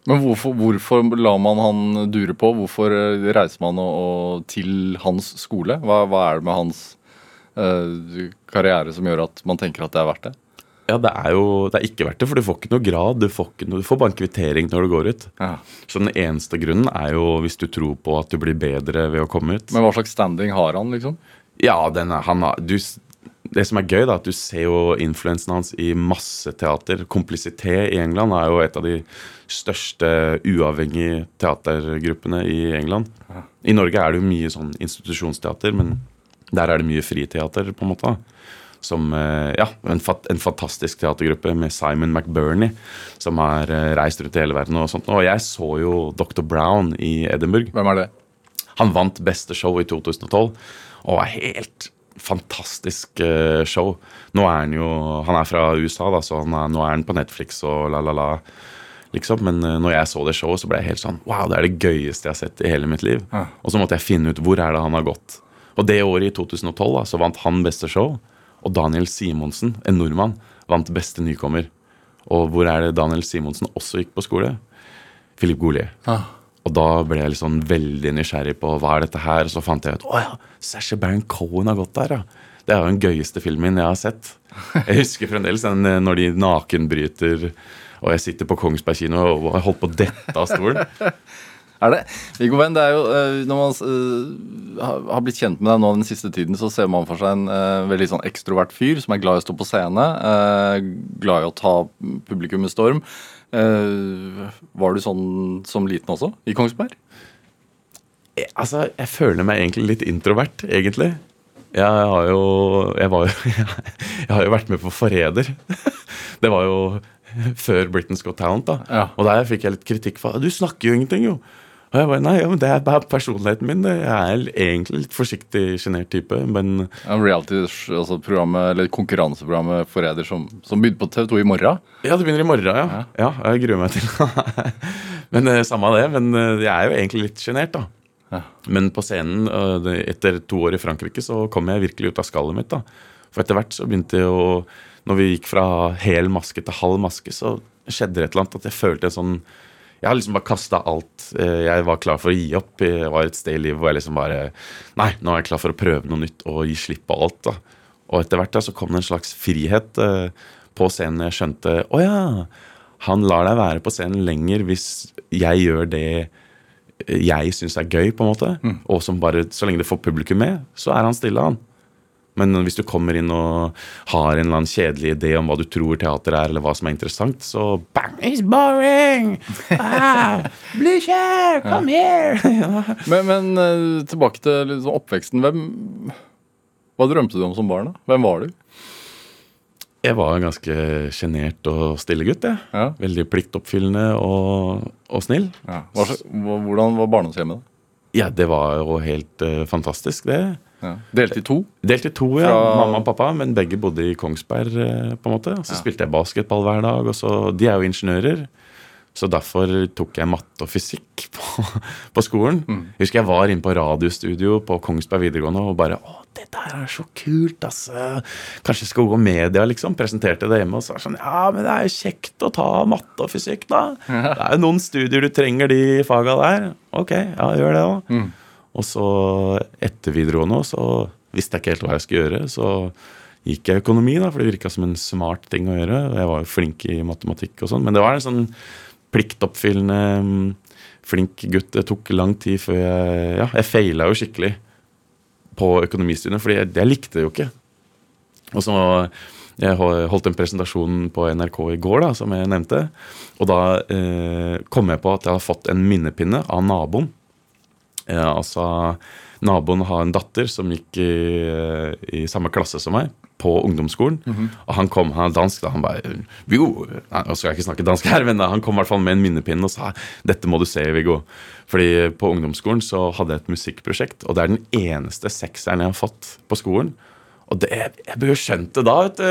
Men hvorfor, hvorfor lar man han dure på? Hvorfor eh, reiser man og, og til hans skole? Hva, hva er det med hans uh, karriere som gjør at man tenker at det er verdt det? Ja, det er jo det er ikke verdt det, for du får ikke noe grad. Du får, ikke noe, du får bare en kvittering når du går ut. Ja. Så den eneste grunnen er jo hvis du tror på at du blir bedre ved å komme ut. Men hva slags standing har han, liksom? Ja, den er, han har du, Det som er gøy, da, at du ser jo influensen hans i masse teater. Complicité i England er jo et av de største uavhengige teatergruppene i England. I Norge er det jo mye sånn institusjonsteater, men der er det mye friteater, på en måte. Som eh, ja, en, fat, en fantastisk teatergruppe med Simon McBurney, som har eh, reist rundt i hele verden. Og sånt. Og jeg så jo Dr. Brown i Edinburgh. Hvem er det? Han vant beste show i 2012 og var helt fantastisk eh, show. Nå er han jo Han er fra USA, da, så han er, nå er han på Netflix og la, la, la. Liksom. Men eh, når jeg så det showet, så ble jeg helt sånn Wow, det er det gøyeste jeg har sett i hele mitt liv. Ja. Og så måtte jeg finne ut hvor er det han har gått. Og det året, i 2012, da, så vant han beste show. Og Daniel Simonsen, en nordmann, vant beste nykommer. Og hvor er det Daniel Simonsen også gikk på skole? Philip Goulier. Ah. Og da ble jeg liksom veldig nysgjerrig på hva er dette her. Og så fant jeg ut å ja, Sasha Baron Cohen har gått der, ja. Det er jo den gøyeste filmen jeg har sett. Jeg husker fremdeles den eh, når de nakenbryter, og jeg sitter på Kongsberg kino og har holdt på å dette av stolen. Er det? Viggo Venn, det er jo eh, Når man eh, har- blitt kjent med deg nå den siste tiden, så ser man for seg en veldig sånn ekstrovert fyr som er glad i å stå på scene. glad i å ta publikum med storm. Eh, var du sånn som liten også? I Kongsberg? Jeg, Altså, jeg føler meg egentlig litt introvert, egentlig. Jeg har jo Jeg, var jeg har jo vært med på Forræder. Det var jo før Britain's Got Talent, da. Ja. Og der fikk jeg litt kritikk for Du snakker jo ingenting, jo. Og jeg bare Nei, ja, men det er bare personligheten min. Jeg er egentlig litt forsiktig, sjenert type, men Ja, Reality-programmet, eller konkurranseprogrammet Forræder som, som begynner på TV2 i morgen. Ja, det begynner i morgen, ja. Ja, Jeg gruer meg til Men eh, samme av det. Men eh, jeg er jo egentlig litt sjenert, da. Ja. Men på scenen, eh, etter to år i Frankrike, så kom jeg virkelig ut av skallet mitt. da. For etter hvert så begynte jeg å Når vi gikk fra hel maske til halv maske, så skjedde det et eller annet at jeg følte en sånn Jeg har liksom bare kasta alt. Eh, Jeg var klar for å gi opp. Jeg var et sted i livet hvor jeg liksom bare Nei, nå er jeg klar for å prøve noe nytt og gi slipp på alt. da. Og etter hvert da så kom det en slags frihet eh, på scenen. Jeg skjønte å ja, han lar deg være på scenen lenger hvis jeg gjør det jeg syns er gøy, på en måte. Og som bare, så lenge det får publikum med, så er han stille, han. Men hvis du kommer inn og har en eller annen kjedelig idé om hva du tror teater er, eller hva som er interessant, så bang! It's boring! Ah, Blücher, come here! Men, men eh, tilbake til liksom oppveksten. Hvem Hva drømte du om som barn? da? Hvem var du? Jeg var en ganske sjenert og stille gutt, jeg. Ja. Veldig pliktoppfyllende og, og snill. Ja. hvordan var barndomshjemmet? da? Ja, det var jo helt uh, fantastisk, det. Ja. Delt i to? Delt i to, ja. Fra- Mamma og pappa, men begge bodde i Kongsberg. eh, på en måte. Så spilte jeg basketball hver dag. og så, De er jo ingeniører, så derfor tok jeg matte og fysikk på, på skolen. Jeg husker jeg var inne på radiostudio på Kongsberg videregående og bare Å, det der er så kult, altså. Kanskje jeg skal gå media, liksom. Presenterte det hjemme og sa sånn Ja, men det er jo kjekt å ta matte og fysikk, da. Det er jo noen studier du trenger de faga der. Ok, ja, gjør det, da. Og så etter videregående så visste jeg ikke helt hva jeg skulle gjøre. Så gikk jeg økonomi, da, for det virka som en smart ting å gjøre. Jeg var jo flink i matematikk og sånn, men det var en sånn pliktoppfyllende, mm, flink gutt. Det tok lang tid før jeg Ja, jeg feila jo skikkelig på økonomistudiene, fordi jeg, jeg likte det jo ikke. Og så jeg holdt en presentasjon på NRK i går, da, som jeg nevnte. Og da eh, kom jeg på at jeg hadde fått en minnepinne av naboen. Eh, altså, Naboen har en datter som gikk i, eh, i samme klasse som meg, på ungdomsskolen. Og han kom, han er dansk, da. Han bare Viggo Nå skal jeg ikke snakke dansk her, men han kom i hvert fall med en minnepinne og sa dette må du se, Viggo. Fordi på ungdomsskolen så hadde jeg et musikkprosjekt, og det er den eneste sekseren jeg har fått på skolen. Og det, jeg burde jo skjønt det da, vet du.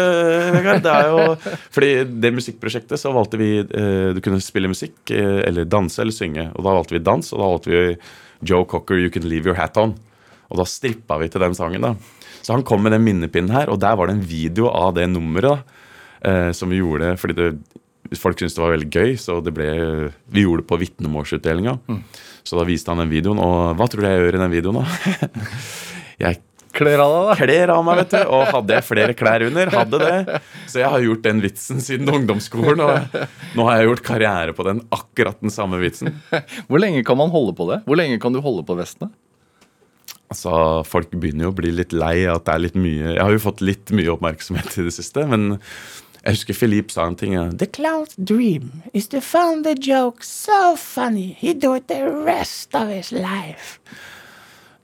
Vegard. Det er jo, fordi det musikkprosjektet så valgte vi eh, Du kunne spille musikk, eh, eller danse eller synge. Og da valgte vi dans, og da valgte vi Joe Cocker, You Can Leave Your Hat On. Og da strippa vi til den sangen, da. Så han kom med den minnepinnen her, og der var det en video av det nummeret. da, eh, Som vi gjorde fordi det, folk syntes det var veldig gøy, så det ble, vi gjorde det på vitnemålsutdelinga. Så da viste han den videoen, og hva tror du jeg gjør i den videoen, da? jeg Kler av deg, da. kler av meg, vet du. Og hadde jeg flere klær under? Hadde det. Så jeg har gjort den vitsen siden ungdomsskolen, og nå har jeg gjort karriere på den akkurat den samme vitsen. Hvor lenge kan man holde på det? Hvor lenge kan du holde på vestene? Altså, Folk begynner jo å bli litt lei av at det er litt mye Jeg har jo fått litt mye oppmerksomhet i det siste, men jeg husker Philippe sa en ting. Ja. The clown's dream is to find the joke so funny he do it the rest of his life.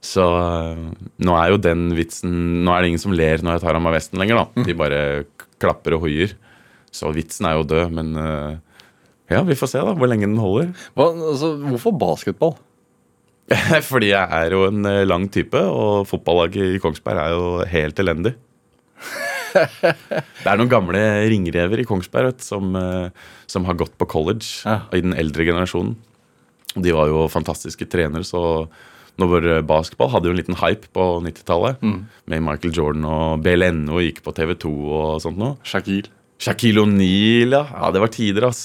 Så øh, nå er jo den vitsen Nå er det ingen som ler når jeg tar av meg vesten lenger, da. De bare klapper og hoier. Så vitsen er jo død, men øh, ja, vi får se da hvor lenge den holder. Hva, altså, hvorfor basketball? Fordi jeg er jo en øh, lang type, og fotballaget i Kongsberg er jo helt elendig. Det er noen gamle ringrever i Kongsberg vet, som, som har gått på college Ja. i den eldre generasjonen. De var jo fantastiske trenere, så når basketball hadde jo en liten hype på 90-tallet. Med Michael Jordan og BLNO gikk på TV2 og sånt noe. Shaquille. Shaquille O'Neal, ja. ja. Det var tider, ass.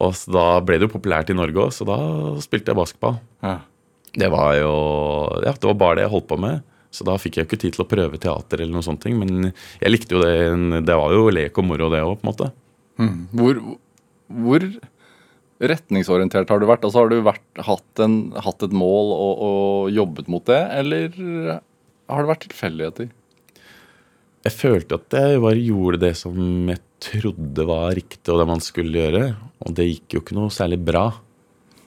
Og så da ble det jo populært i Norge òg, så da spilte jeg basketball. Ja. Det var jo Ja, det var bare det jeg holdt på med. Så da fikk jeg ikke tid til å prøve teater eller noen sånne ting, men jeg likte jo det. Det var jo lek og moro, det òg, på en måte. Hvor, hvor retningsorientert har du vært? Altså, har du vært, hatt, en, hatt et mål og, og jobbet mot det, eller har det vært tilfeldigheter? Jeg følte at jeg bare gjorde det som jeg trodde var riktig, og det man skulle gjøre. Og det gikk jo ikke noe særlig bra.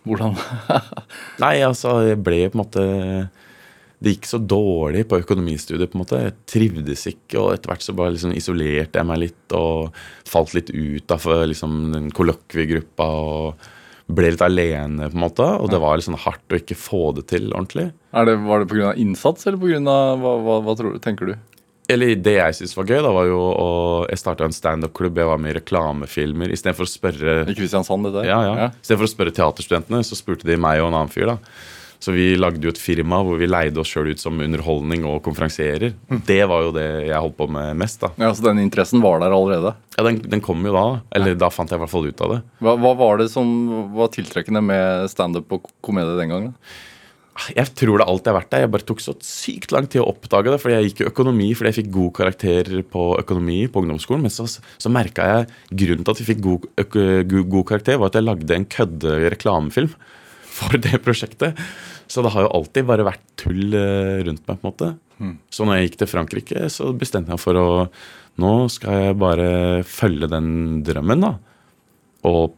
Hvordan? Nei, altså, jeg ble på en måte Det gikk så dårlig på økonomistudiet, på en måte. Jeg trivdes ikke, og etter hvert så bare liksom isolerte jeg meg litt og falt litt ut av liksom, den kollokviegruppa og ble litt alene, på en måte. Og det var litt sånn hardt å ikke få det til ordentlig. Det, var det pga. innsats, eller pga. Hva, hva, hva tror, du- tenker du? Eller det jeg syntes var gøy, da var jo å Jeg starta en standup-klubb, jeg var med i reklamefilmer. Istedenfor å spørre I Kristiansand, dette? Ja, ja. I stedet for å spørre teaterstudentene, så spurte de meg og en annen fyr. da. Så vi lagde jo et firma hvor vi leide oss sjøl ut som underholdning og konferansierer. Det var jo det jeg holdt på med mest. da. Ja, Så den interessen var der allerede? Ja, Den, den kom jo da. Eller da fant jeg i hvert fall ut av det. Hva, hva var det som var tiltrekkende med standup og komedie den gangen? Jeg tror det alltid har vært der. Jeg bare tok så sykt lang tid å oppdage det. Fordi jeg gikk jo økonomi fordi jeg fikk god karakter på økonomi på ungdomsskolen. Men så, så merka jeg grunnen til at jeg fikk god, god karakter, var at jeg lagde en kødde reklamefilm for det prosjektet. Så det har jo alltid bare vært tull eh, rundt meg, på en måte. Så når jeg gikk til Frankrike, så bestemte jeg for å Nå skal jeg bare følge den drømmen, da. Og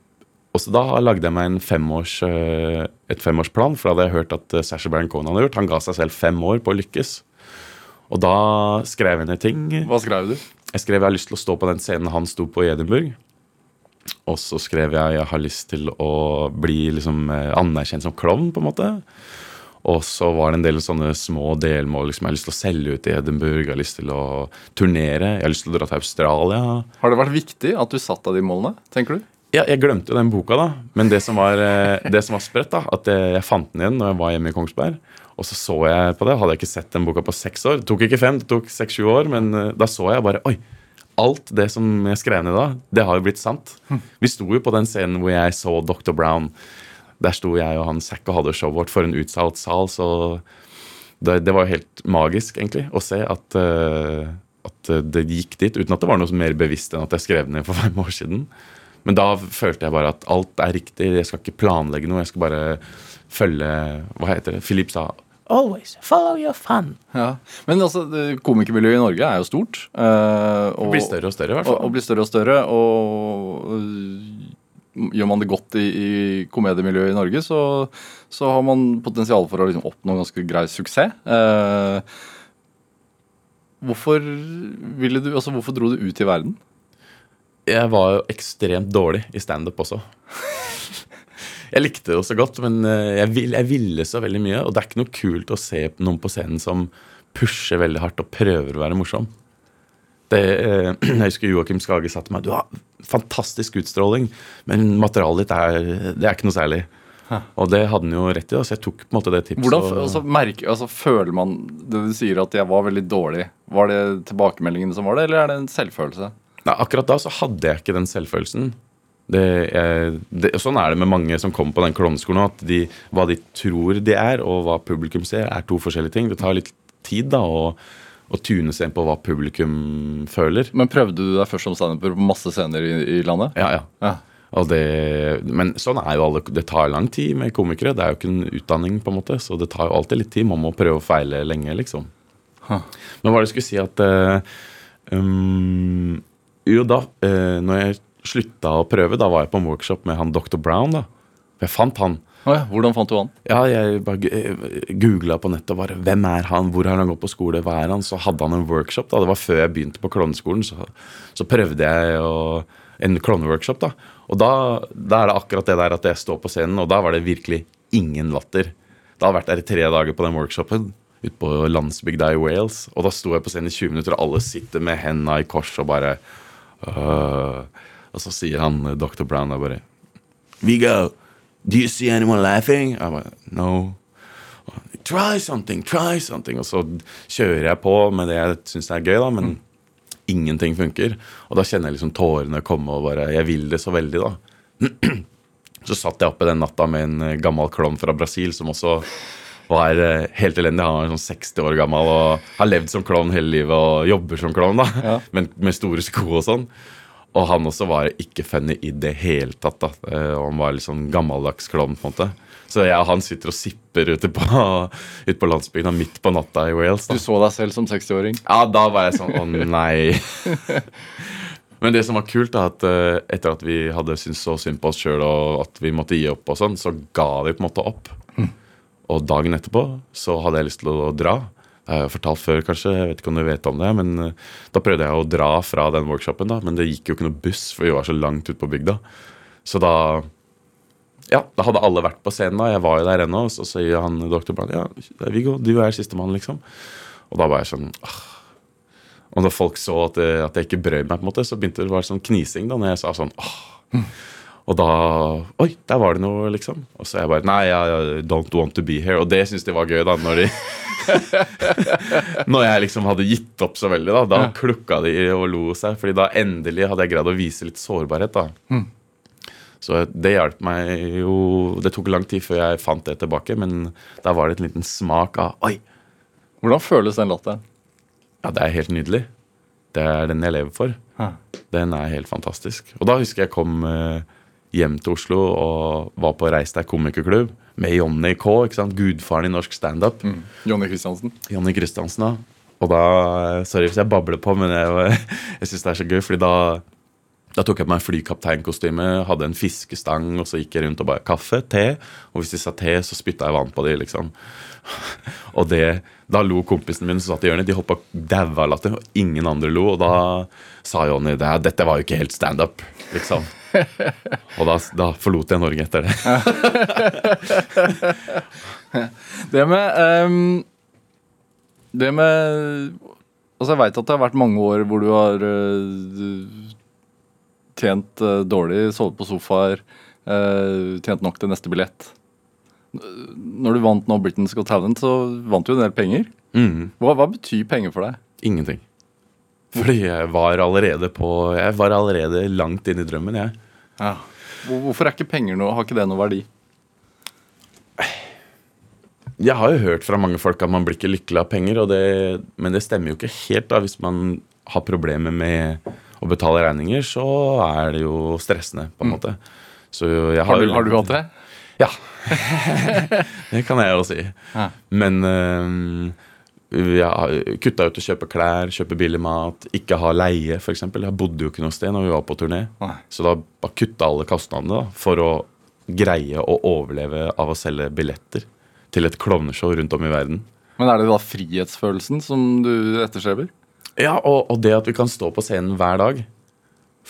og så da lagde jeg meg en femårs, eh, et femårsplan, for da hadde jeg hørt at Sasha Sacha Baron Cohen hadde gjort. Han ga seg selv fem år på å lykkes. Og da skrev jeg ned ting. Hva skrev du? Jeg skrev jeg har lyst til å stå på den scenen han sto på i Edinburgh. Og så skrev jeg jeg har lyst til å bli liksom eh, anerkjent som klovn, på en måte. Og så var det en del sånne små delmål. liksom Jeg har lyst til å selge ut i Edinburgh, jeg har lyst til å turnere, jeg har lyst til å dra til Australia. Har det vært viktig at du satt deg de målene, tenker du? Ja, jeg glemte jo den boka, da. Men det som var, eh, det som var sprøtt, da, at jeg, jeg fant den igjen når jeg var hjemme i Kongsberg. Og så så jeg på det. Hadde jeg ikke sett den boka på seks år. Det tok ikke fem, det tok seks-sju år. Men eh, da så jeg bare Oi! Alt det som jeg skrev ned da, det har jo blitt sant. Vi sto jo på den scenen hvor jeg så Dr. Brown. Der sto jeg og han Zack og hadde showet vårt for en utsalt sal. Så det, det var jo helt magisk, egentlig, å se at, eh, at det gikk dit uten at det var noe mer bevisst enn at jeg skrev det ned for fem år siden. Men da følte jeg bare at alt er riktig. Jeg skal ikke planlegge noe. Jeg skal bare følge Hva heter det? Philip sa Always follow your fun. Ja. Men altså, komikermiljøet i Norge er jo stort. Uh, og, blir større og større, i hvert fall. og blir større og større. Og uh, gjør man det godt i, i komediemiljøet i Norge, så, så har man potensial for å liksom oppnå ganske grei suksess. Uh, hvorfor ville du, altså hvorfor dro du ut i verden? Jeg var jo ekstremt dårlig i standup også. Jeg likte det også så godt, men eh, jeg, vil, jeg ville så veldig mye. Og det er ikke noe kult å se noen på scenen som pusher veldig hardt og prøver å være morsom. Det, eh, jeg husker Joakim Skage sa til meg Du har fantastisk utstråling, men materialet ditt er, det er ikke noe særlig. Og det hadde han jo rett i, så jeg tok på en måte det tipset. Hvordan altså, merker, altså, Føler man det du sier at jeg var veldig dårlig? Var det tilbakemeldingene som var det, eller er det en selvfølelse? Nei, akkurat da så hadde jeg ikke den selvfølelsen. Det, det, sånn er det med mange som kommer på den klovneskolen. At de, hva de tror de er, og hva publikum ser, er to forskjellige ting. Det tar litt tid da å, å tune seg inn på hva publikum føler. Men prøvde du deg først som standuper på masse scener i, i landet? Ja, ja. Ja. Og det, men sånn er jo alle Det tar lang tid med komikere. Det er jo ikke en utdanning, på en måte, så det tar jo alltid litt tid. Man må prøve å feile lenge, liksom. Men hva var det jeg skulle si at uh, um, Jo, da uh, Når jeg slutta å prøve, da var jeg på en workshop med han Dr. Brown. da Jeg fant han. Oh ja, hvordan fant du han? Ja, jeg bare googla på nettet bare hvem er han, hvor har han gått på skole, hva er han? Så hadde han en workshop. da, Det var før jeg begynte på klovneskolen. Så, så prøvde jeg å, en klovneworkshop. da, Og da, da er det akkurat det der at jeg står på scenen, og da var det virkelig ingen latter. Da hadde jeg vært der i tre dager på den workshopen ute på landsbygda i Wales. Og da sto jeg på scenen i 20 minutter, og alle sitter med henda i kors og bare øh. Og så sier han Dr. Brown da bare Viggo, do you see anyone laughing? Jeg bare, no. Try something, try something. Og så kjører jeg på med det jeg syns er gøy, da, men ingenting funker. Og da kjenner jeg liksom tårene komme, og bare Jeg vil det så veldig, da. Så satt jeg oppe den natta med en eh, gammel klovn fra Brasil som også var eh, helt elendig. Han var sånn 60 år gammel og har levd som klovn hele livet og jobber som klovn, da. Men med store sko og sånn. Og han også var ikke funny i det hele tatt. da Eh, og Han var litt sånn gammeldags klovn. på en måte Så jeg og han sitter og sipper ute på, ute på landsbygda midt på natta i Wales. da Du så deg selv som 60-åring? ja, da var jeg sånn Å, nei. Men det som var kult, er at eh, etter at vi hadde syntes så synd på oss sjøl og at vi måtte gi opp, og sånn, så ga vi på en måte opp. Og dagen etterpå så hadde jeg lyst til å dra. Jeg fortalt før, kanskje. Jeg vet ikke om du vet om det. Men eh, da prøvde jeg å dra fra den workshopen, da, men det gikk jo ikke noe buss, for vi var så langt ute på bygda. Så da ja, da hadde alle vært på scenen, da. Jeg var jo der ennå. Og så sier han doktor Brann ja, Viggo, du er sistemann, liksom. Og da var jeg sånn ah. Og når folk så at, det, at jeg ikke brød meg, på en måte, så begynte det å være sånn knising da, når jeg sa sånn ah. Og da Oi, der var det noe, liksom. Og så jeg bare Nei, I don't want to be here. Og det syns de var gøy, da, når de Når jeg liksom hadde gitt opp så veldig, da. Da klukka de og lo seg. Fordi da endelig hadde jeg greid å vise litt sårbarhet, da. Så det hjalp meg jo Det tok lang tid før jeg fant det tilbake, men da var det en liten smak av Oi, Hvordan føles den latteren? ja, det er helt nydelig. Det er den jeg lever for. Hæ. Den er helt fantastisk. Og da husker jeg kom eh, hjem til Oslo og var på Reis deg komikerklubb med Jonny K, ikke sant? gudfaren i norsk standup. Jonny Christiansen? Jonny Kristiansen, da. Og da Sorry hvis jeg babler på, men jeg, jeg syns det er så gøy, fordi da da tok jeg på meg flykapteinkostyme, hadde en fiskestang, og så gikk jeg rundt og bare kaffe, te. Og hvis de sa te, så spytta jeg vann på de, liksom. Og det, da lo kompisen min som satt i hjørnet. De hoppa daua latter, og ingen andre lo. Og da sa Jonny det, dette var jo ikke helt standup, liksom. Og da, da forlot jeg Norge etter det. Det med um, Det med Altså, jeg veit at det har vært mange år hvor du har uh, tjent uh, dårlig, sovet på sofaer, uh, tjent nok til neste billett. Når du vant nå Britain's Got Talent, så vant du en del penger. Mm. Hva, hva betyr penger for deg? Ingenting. Fordi jeg var allerede på Jeg var allerede langt inn i drømmen, jeg. Ja. Hvorfor er ikke penger noe, har ikke det noe verdi? Jeg har jo hørt fra mange folk at man blir ikke lykkelig av penger, det, men det stemmer jo ikke helt. da Hvis man har problemer med å betale regninger, så er det jo stressende, på en måte. Så jeg Har har, du, har du hatt det? Ja. det kan jeg jo si. Ja. Men øh, jeg kutta ut å kjøpe klær, kjøpe billig mat, ikke ha leie, f.eks. Jeg bodde jo ikke noe sted når vi var på turné. Nei. Så da bare kutta alle kostnadene da, for å greie å overleve av å selge billetter til et klovneshow rundt om i verden. Men er det da frihetsfølelsen som du etterstreber? Ja, og, og det at vi kan stå på scenen hver dag.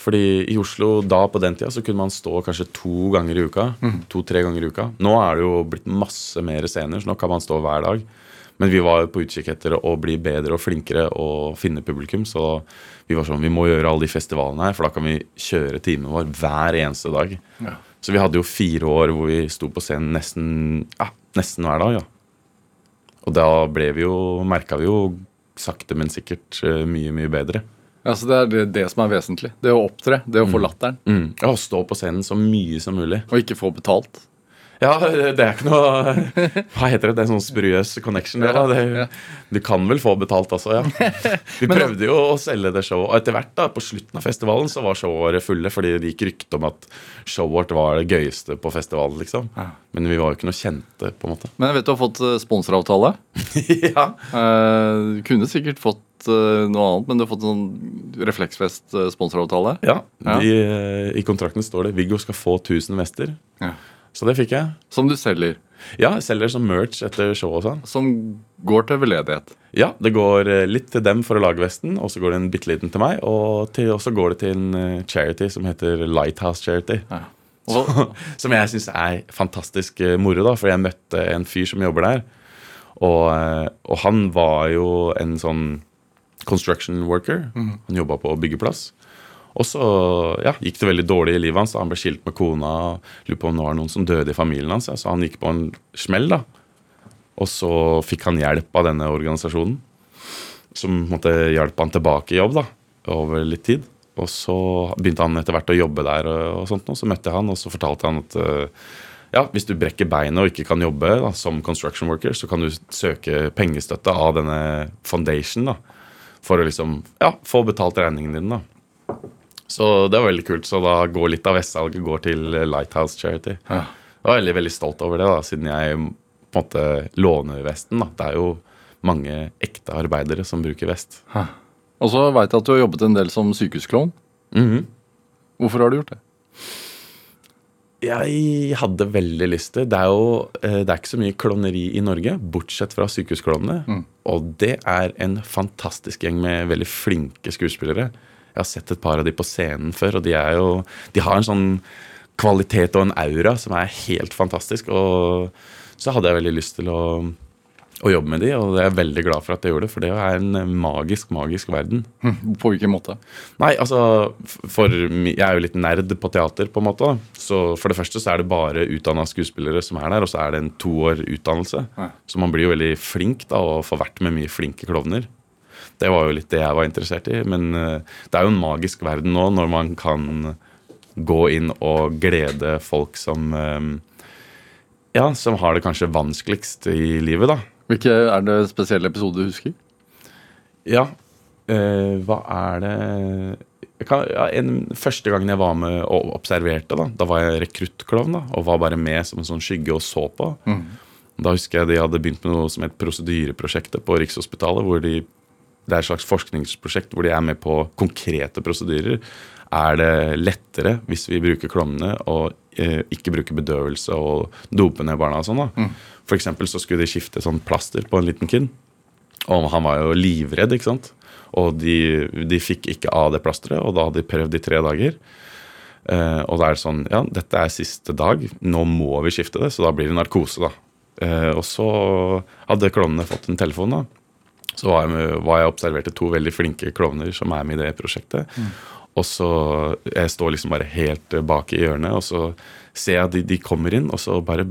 Fordi i Oslo da på den tida så kunne man stå kanskje to ganger i uka. To-tre ganger i uka. Nå er det jo blitt masse mer scener, så nå kan man stå hver dag. Men vi var på utkikk etter å bli bedre og flinkere og finne publikum. Så vi var sånn, vi må gjøre alle de festivalene her, for da kan vi kjøre timen vår hver eneste dag. Så vi hadde jo fire år hvor vi sto på scenen nesten, ja, nesten hver dag. ja. Og da ble vi jo, merka vi jo sakte, men sikkert eh, mye, mye bedre. Ja, så Det er det, det som er vesentlig. Det å opptre. Det å få latteren. Mm. Ja, Å stå på scenen så mye som mulig. Og ikke få betalt. Ja, det er ikke noe Hva heter det? Det er sånn spuriøs connection. Ja, det, du kan vel få betalt også, ja. Vi prøvde jo å selge det showet. Og etter hvert, da, på slutten av festivalen, så var showet fulle. Fordi det gikk rykte om at showet vårt var det gøyeste på festivalen, liksom. Men vi var jo ikke noe kjente, på en måte. Men jeg vet du har fått eh, sponsoravtale. ja. Eh, kunne sikkert fått eh, noe annet, men du har fått sånn Refleksfest-sponsoravtale. ja. Ja. De, eh, I kontrakten står det 'Viggo skal få 1000 vester'. Ja. Så det fikk jeg. Som du selger. Ja, jeg selger som merch etter show og sånn. Som går til veldedighet. Ja, det går eh, litt til dem for å lage vesten, og så går det en bitte liten til meg. Og så går det til en eh, charity som heter Lighthouse Charity. Ja. Og, Som jeg syns er fantastisk eh, moro, da, for jeg møtte en fyr som jobber der. Og, og han var jo en sånn construction worker. Han jobba på byggeplass. Og så ja, gikk det veldig dårlig i livet hans. Han ble skilt med kona. Lurer på om det var noen som døde i familien hans. ja, Så han gikk på en smell. da Og så fikk han hjelp av denne organisasjonen. Som måtte hjelpe han tilbake i jobb da over litt tid. Og så begynte han etter hvert å jobbe der, og sånt, og så møtte jeg han, og så fortalte han at eh, ja, hvis du brekker beinet og ikke kan jobbe da, som construction worker, så kan du søke pengestøtte av denne foundation da, for å liksom, ja, få betalt regningen din. da. Så det var veldig kult. Så da går litt av vestsalget går til Lighthouse Charity. Ja. Jeg var veldig veldig stolt over det, da, siden jeg på en måte låner vesten. da. Det er jo mange ekte arbeidere som bruker vest. og så veit jeg at du har jobbet en del som sykehusklovn. Mhm. Hvorfor har du gjort det? Jeg hadde veldig lyst til Det er jo eh, det er ikke så mye klovneri i Norge, bortsett fra sykehusklovnene. Og det er en fantastisk gjeng med veldig flinke skuespillere. Jeg har sett et par av de på scenen før, og de er jo De har en sånn kvalitet og en aura som er helt fantastisk. Og så hadde jeg veldig lyst til å, å jobbe med de, og jeg er veldig glad for at jeg gjorde det, for det er en magisk, magisk verden. På hvilken måte? Nei, altså for Jeg er jo litt nerd på teater, på en måte. Så for det første så er det bare utdanna skuespillere som er der, og så er det en to år utdannelse. Nei. Så man blir jo veldig flink da, og får vært med mye flinke klovner. Det var jo litt det jeg var interessert i. Men eh, det er jo en magisk verden nå når man kan gå inn og glede folk som eh, Ja, som har det kanskje vanskeligst i livet, da. Hvilke Er det spesielle episoder du husker? Ja. Eh, hva er det kan, ja, en, Første gangen jeg var med og observerte, da Da var jeg rekruttklovn og var bare med som en sånn skygge og så på. Da husker jeg de hadde begynt med noe som het prosedyreprosjektet på Rikshospitalet. hvor de, Det er et slags forskningsprosjekt hvor de er med på konkrete prosedyrer. Er det lettere hvis vi bruker klovnene og eh, ikke bruker bedøvelse og dope ned barna og sånn? da? For eksempel så skulle de skifte sånn plaster på en liten kid. Og han var jo livredd, ikke sant. Og de, de fikk ikke av det plasteret, og da hadde de prøvd i tre dager. Eh, og da er det sånn Ja, dette er siste dag, nå må vi skifte det, så da blir det narkose, da. Eh, og så hadde klovnene fått en telefon, da. Så var jeg, med, var jeg observerte to veldig flinke klovner som er med i det prosjektet. Og så Jeg står liksom bare helt eh, bak i hjørnet, og så ser jeg at de, de kommer inn, og så bare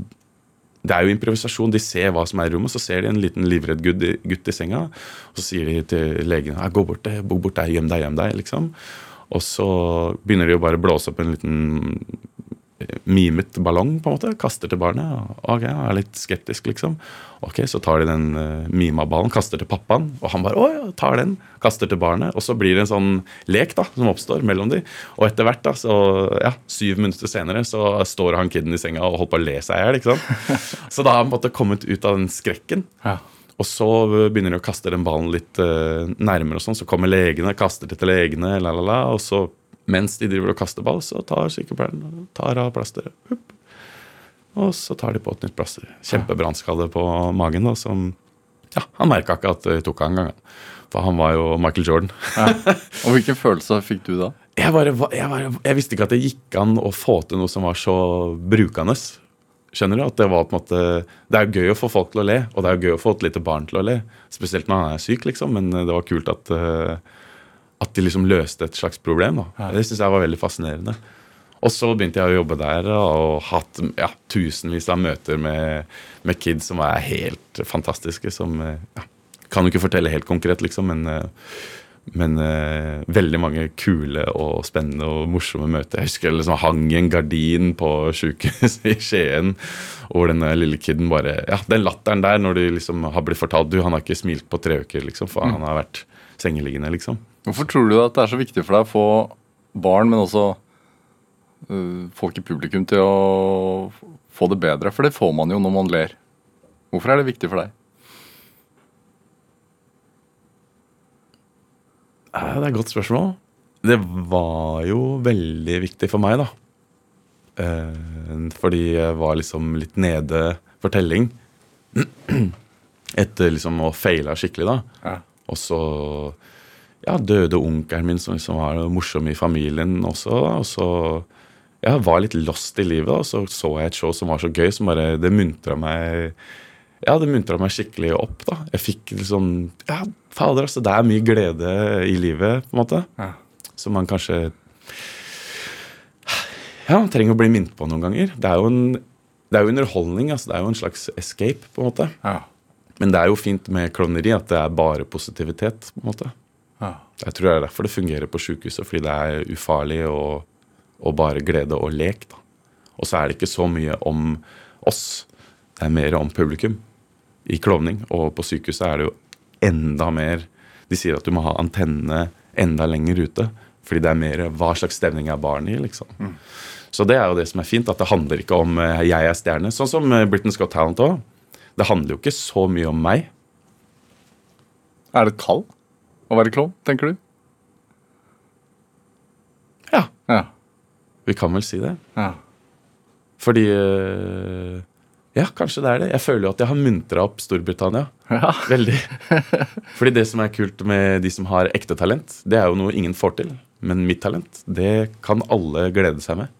det er jo improvisasjon. De ser hva som er i rommet, så ser de en liten livredd gutt, i- gutt i senga. Og så sier de til legen «Ja, 'gå bort, gå bort der, gjem deg, gjem deg'. liksom. Og så begynner de å bare blåse opp en liten eh, mimet ballong, på en måte. Kaster til barnet. og Ok, jeg er litt skeptisk, liksom. Ok, Så tar de den uh, mima ballen, kaster til pappaen, og han bare å ja, tar den. Kaster til barnet. Og så blir det en sånn lek da, som oppstår mellom de. Og etter hvert, da, så ja, syv minutter senere, så står han kiden i senga og holder på å le seg i hjel. ikke sant? Så da har han på en måte kommet ut av den skrekken. Ja. Og så begynner de å kaste den ballen litt uh, nærmere, og sånn, så kommer legene, kaster det til legene, la, la, la, og så mens de driver og kaster ball, så tar sykepleieren tar av plasteret. Og så tar de på et nytt plaster. Kjempebrannskade på magen. da, som ja, Han merka ikke at det tok han engang. For han var jo Michael Jordan. Og hvilken følelse fikk du da? Jeg, bare, jeg, bare, jeg visste ikke at det gikk an å få til noe som var så brukende. Skjønner du? At det var på en måte Det er gøy å få folk til å le, og det er gøy å få et lite barn til å le. Spesielt når han er syk, liksom. Men det var kult at, eh, at de liksom løste et slags problem. Da. Det syns jeg var veldig fascinerende. Og så begynte jeg å jobbe der og hatt ja, tusenvis av møter med, med kids som er helt fantastiske. Som eh, ja, Kan jo ikke fortelle helt konkret, liksom, men eh, men uh, veldig mange kule og spennende og morsomme møter. Jeg husker jeg liksom hang i en gardin på sjukehuset i Skien, hvor denne lille kiden bare Ja, den latteren der når de liksom har blitt fortalt Du, han har ikke smilt på tre uker, liksom, for han har vært sengeliggende, liksom. Hvorfor tror du at det er så viktig for deg å få barn, men også uh, folk i publikum til å få det bedre? For det får man jo når man ler. Hvorfor er det viktig for deg? Det er et godt spørsmål. Det var jo veldig viktig for meg, da. Eh, fordi jeg var liksom litt nede for telling. Etter liksom å faila skikkelig, da. Ja. Og så ja, døde onkelen min, som liksom var morsom i familien også. Og så jeg var litt lost i livet, og så så jeg et show som var så gøy, som bare Det muntra meg ja, det muntra meg skikkelig opp. da. Jeg fikk liksom Ja, fader, altså. Det er mye glede i livet, på en måte. Ja. Som man kanskje Ja, trenger å bli minnet på noen ganger. Det er jo en det er jo underholdning. altså Det er jo en slags escape, på en måte. Ja. Men det er jo fint med klovneri at det er bare positivitet. på en måte. Ja. Jeg tror det er derfor det fungerer på sykehuset, fordi det er ufarlig og, og bare glede og lek. da. Og så er det ikke så mye om oss, det er mer om publikum i klovning. Og på sykehuset er det jo enda mer De sier at du må ha antennene enda lenger ute, fordi det er mer hva slags stemning er barnet i, liksom. Så det er jo det som er fint, at det handler ikke om eh, jeg er stjerne. Sånn som Britain Britain's Got Talent òg. Det handler jo ikke så mye om meg. Er det et kall å være klovn, tenker du? Ja, Ja. vi kan vel si det. ja. Fordi eh, Ja, kanskje det er det. Jeg føler jo at jeg har muntra opp Storbritannia. Ja. Veldig. Fordi det som er kult med de som har ekte talent, det er jo noe ingen får til. Men mitt talent, det kan alle glede seg med.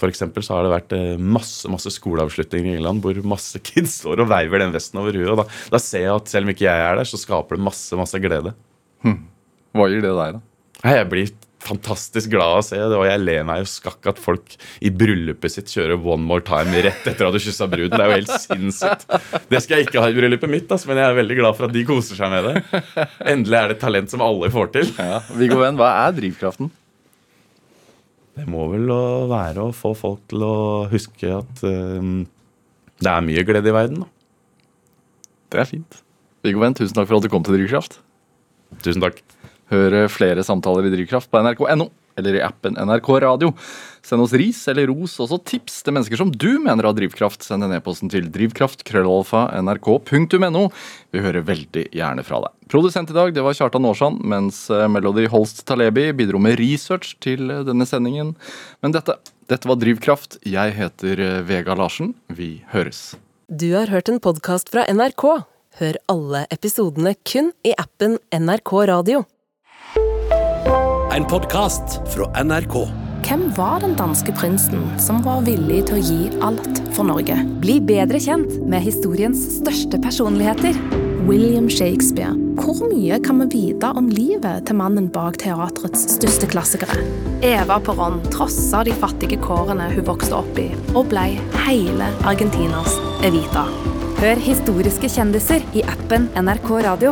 For eksempel så har det vært eh, masse masse skoleavslutninger i England hvor masse kids står og veiver den vesten over huet. Og da, da ser jeg at selv om ikke jeg er der, så skaper det masse masse glede. Hva gir det deg, da? Jeg blir fantastisk glad av å se det, og jeg ler meg jo skakk at folk i bryllupet sitt kjører One More Time rett etter at du kyssa bruden. Det er jo helt sinnssykt. Det skal jeg ikke ha i bryllupet mitt, altså, men jeg er veldig glad for at de koser seg med det. Endelig er det et talent som alle får til. Ja. Viggo Venn, hva er drivkraften? Det må vel være å få folk til å huske at eh, det er mye glede i verden. Da. Det er fint. Viggo Venn, tusen takk for at du kom til Drivkraft. Tusen takk. Hør flere samtaler i Drivkraft på nrk.no eller i appen NRK Radio. Send oss ris eller ros, også tips til mennesker som du mener har drivkraft. Send en e-posten til drivkraft.krøllalfa.nrk.no. Vi hører veldig gjerne fra deg. Produsent i dag det var Kjartan Aarsand, mens eh, Melody Holst Talebi bidro med research til eh, denne sendingen. Men dette, dette var Drivkraft. Jeg heter eh, Vega Larsen. Vi høres. Du har hørt en podkast fra NRK. Hør alle episodene kun i appen NRK Radio. En podkast fra NRK. Hvem var den danske prinsen som var villig til å gi alt for Norge? Bli bedre kjent med historiens største personligheter. William Shakespeare. Hvor mye kan vi vite om livet til mannen bak teatrets største klassikere? Eva Perón trossa de fattige kårene hun vokste opp i, og ble hele Argentinas Evita. Hør historiske kjendiser i appen NRK Radio.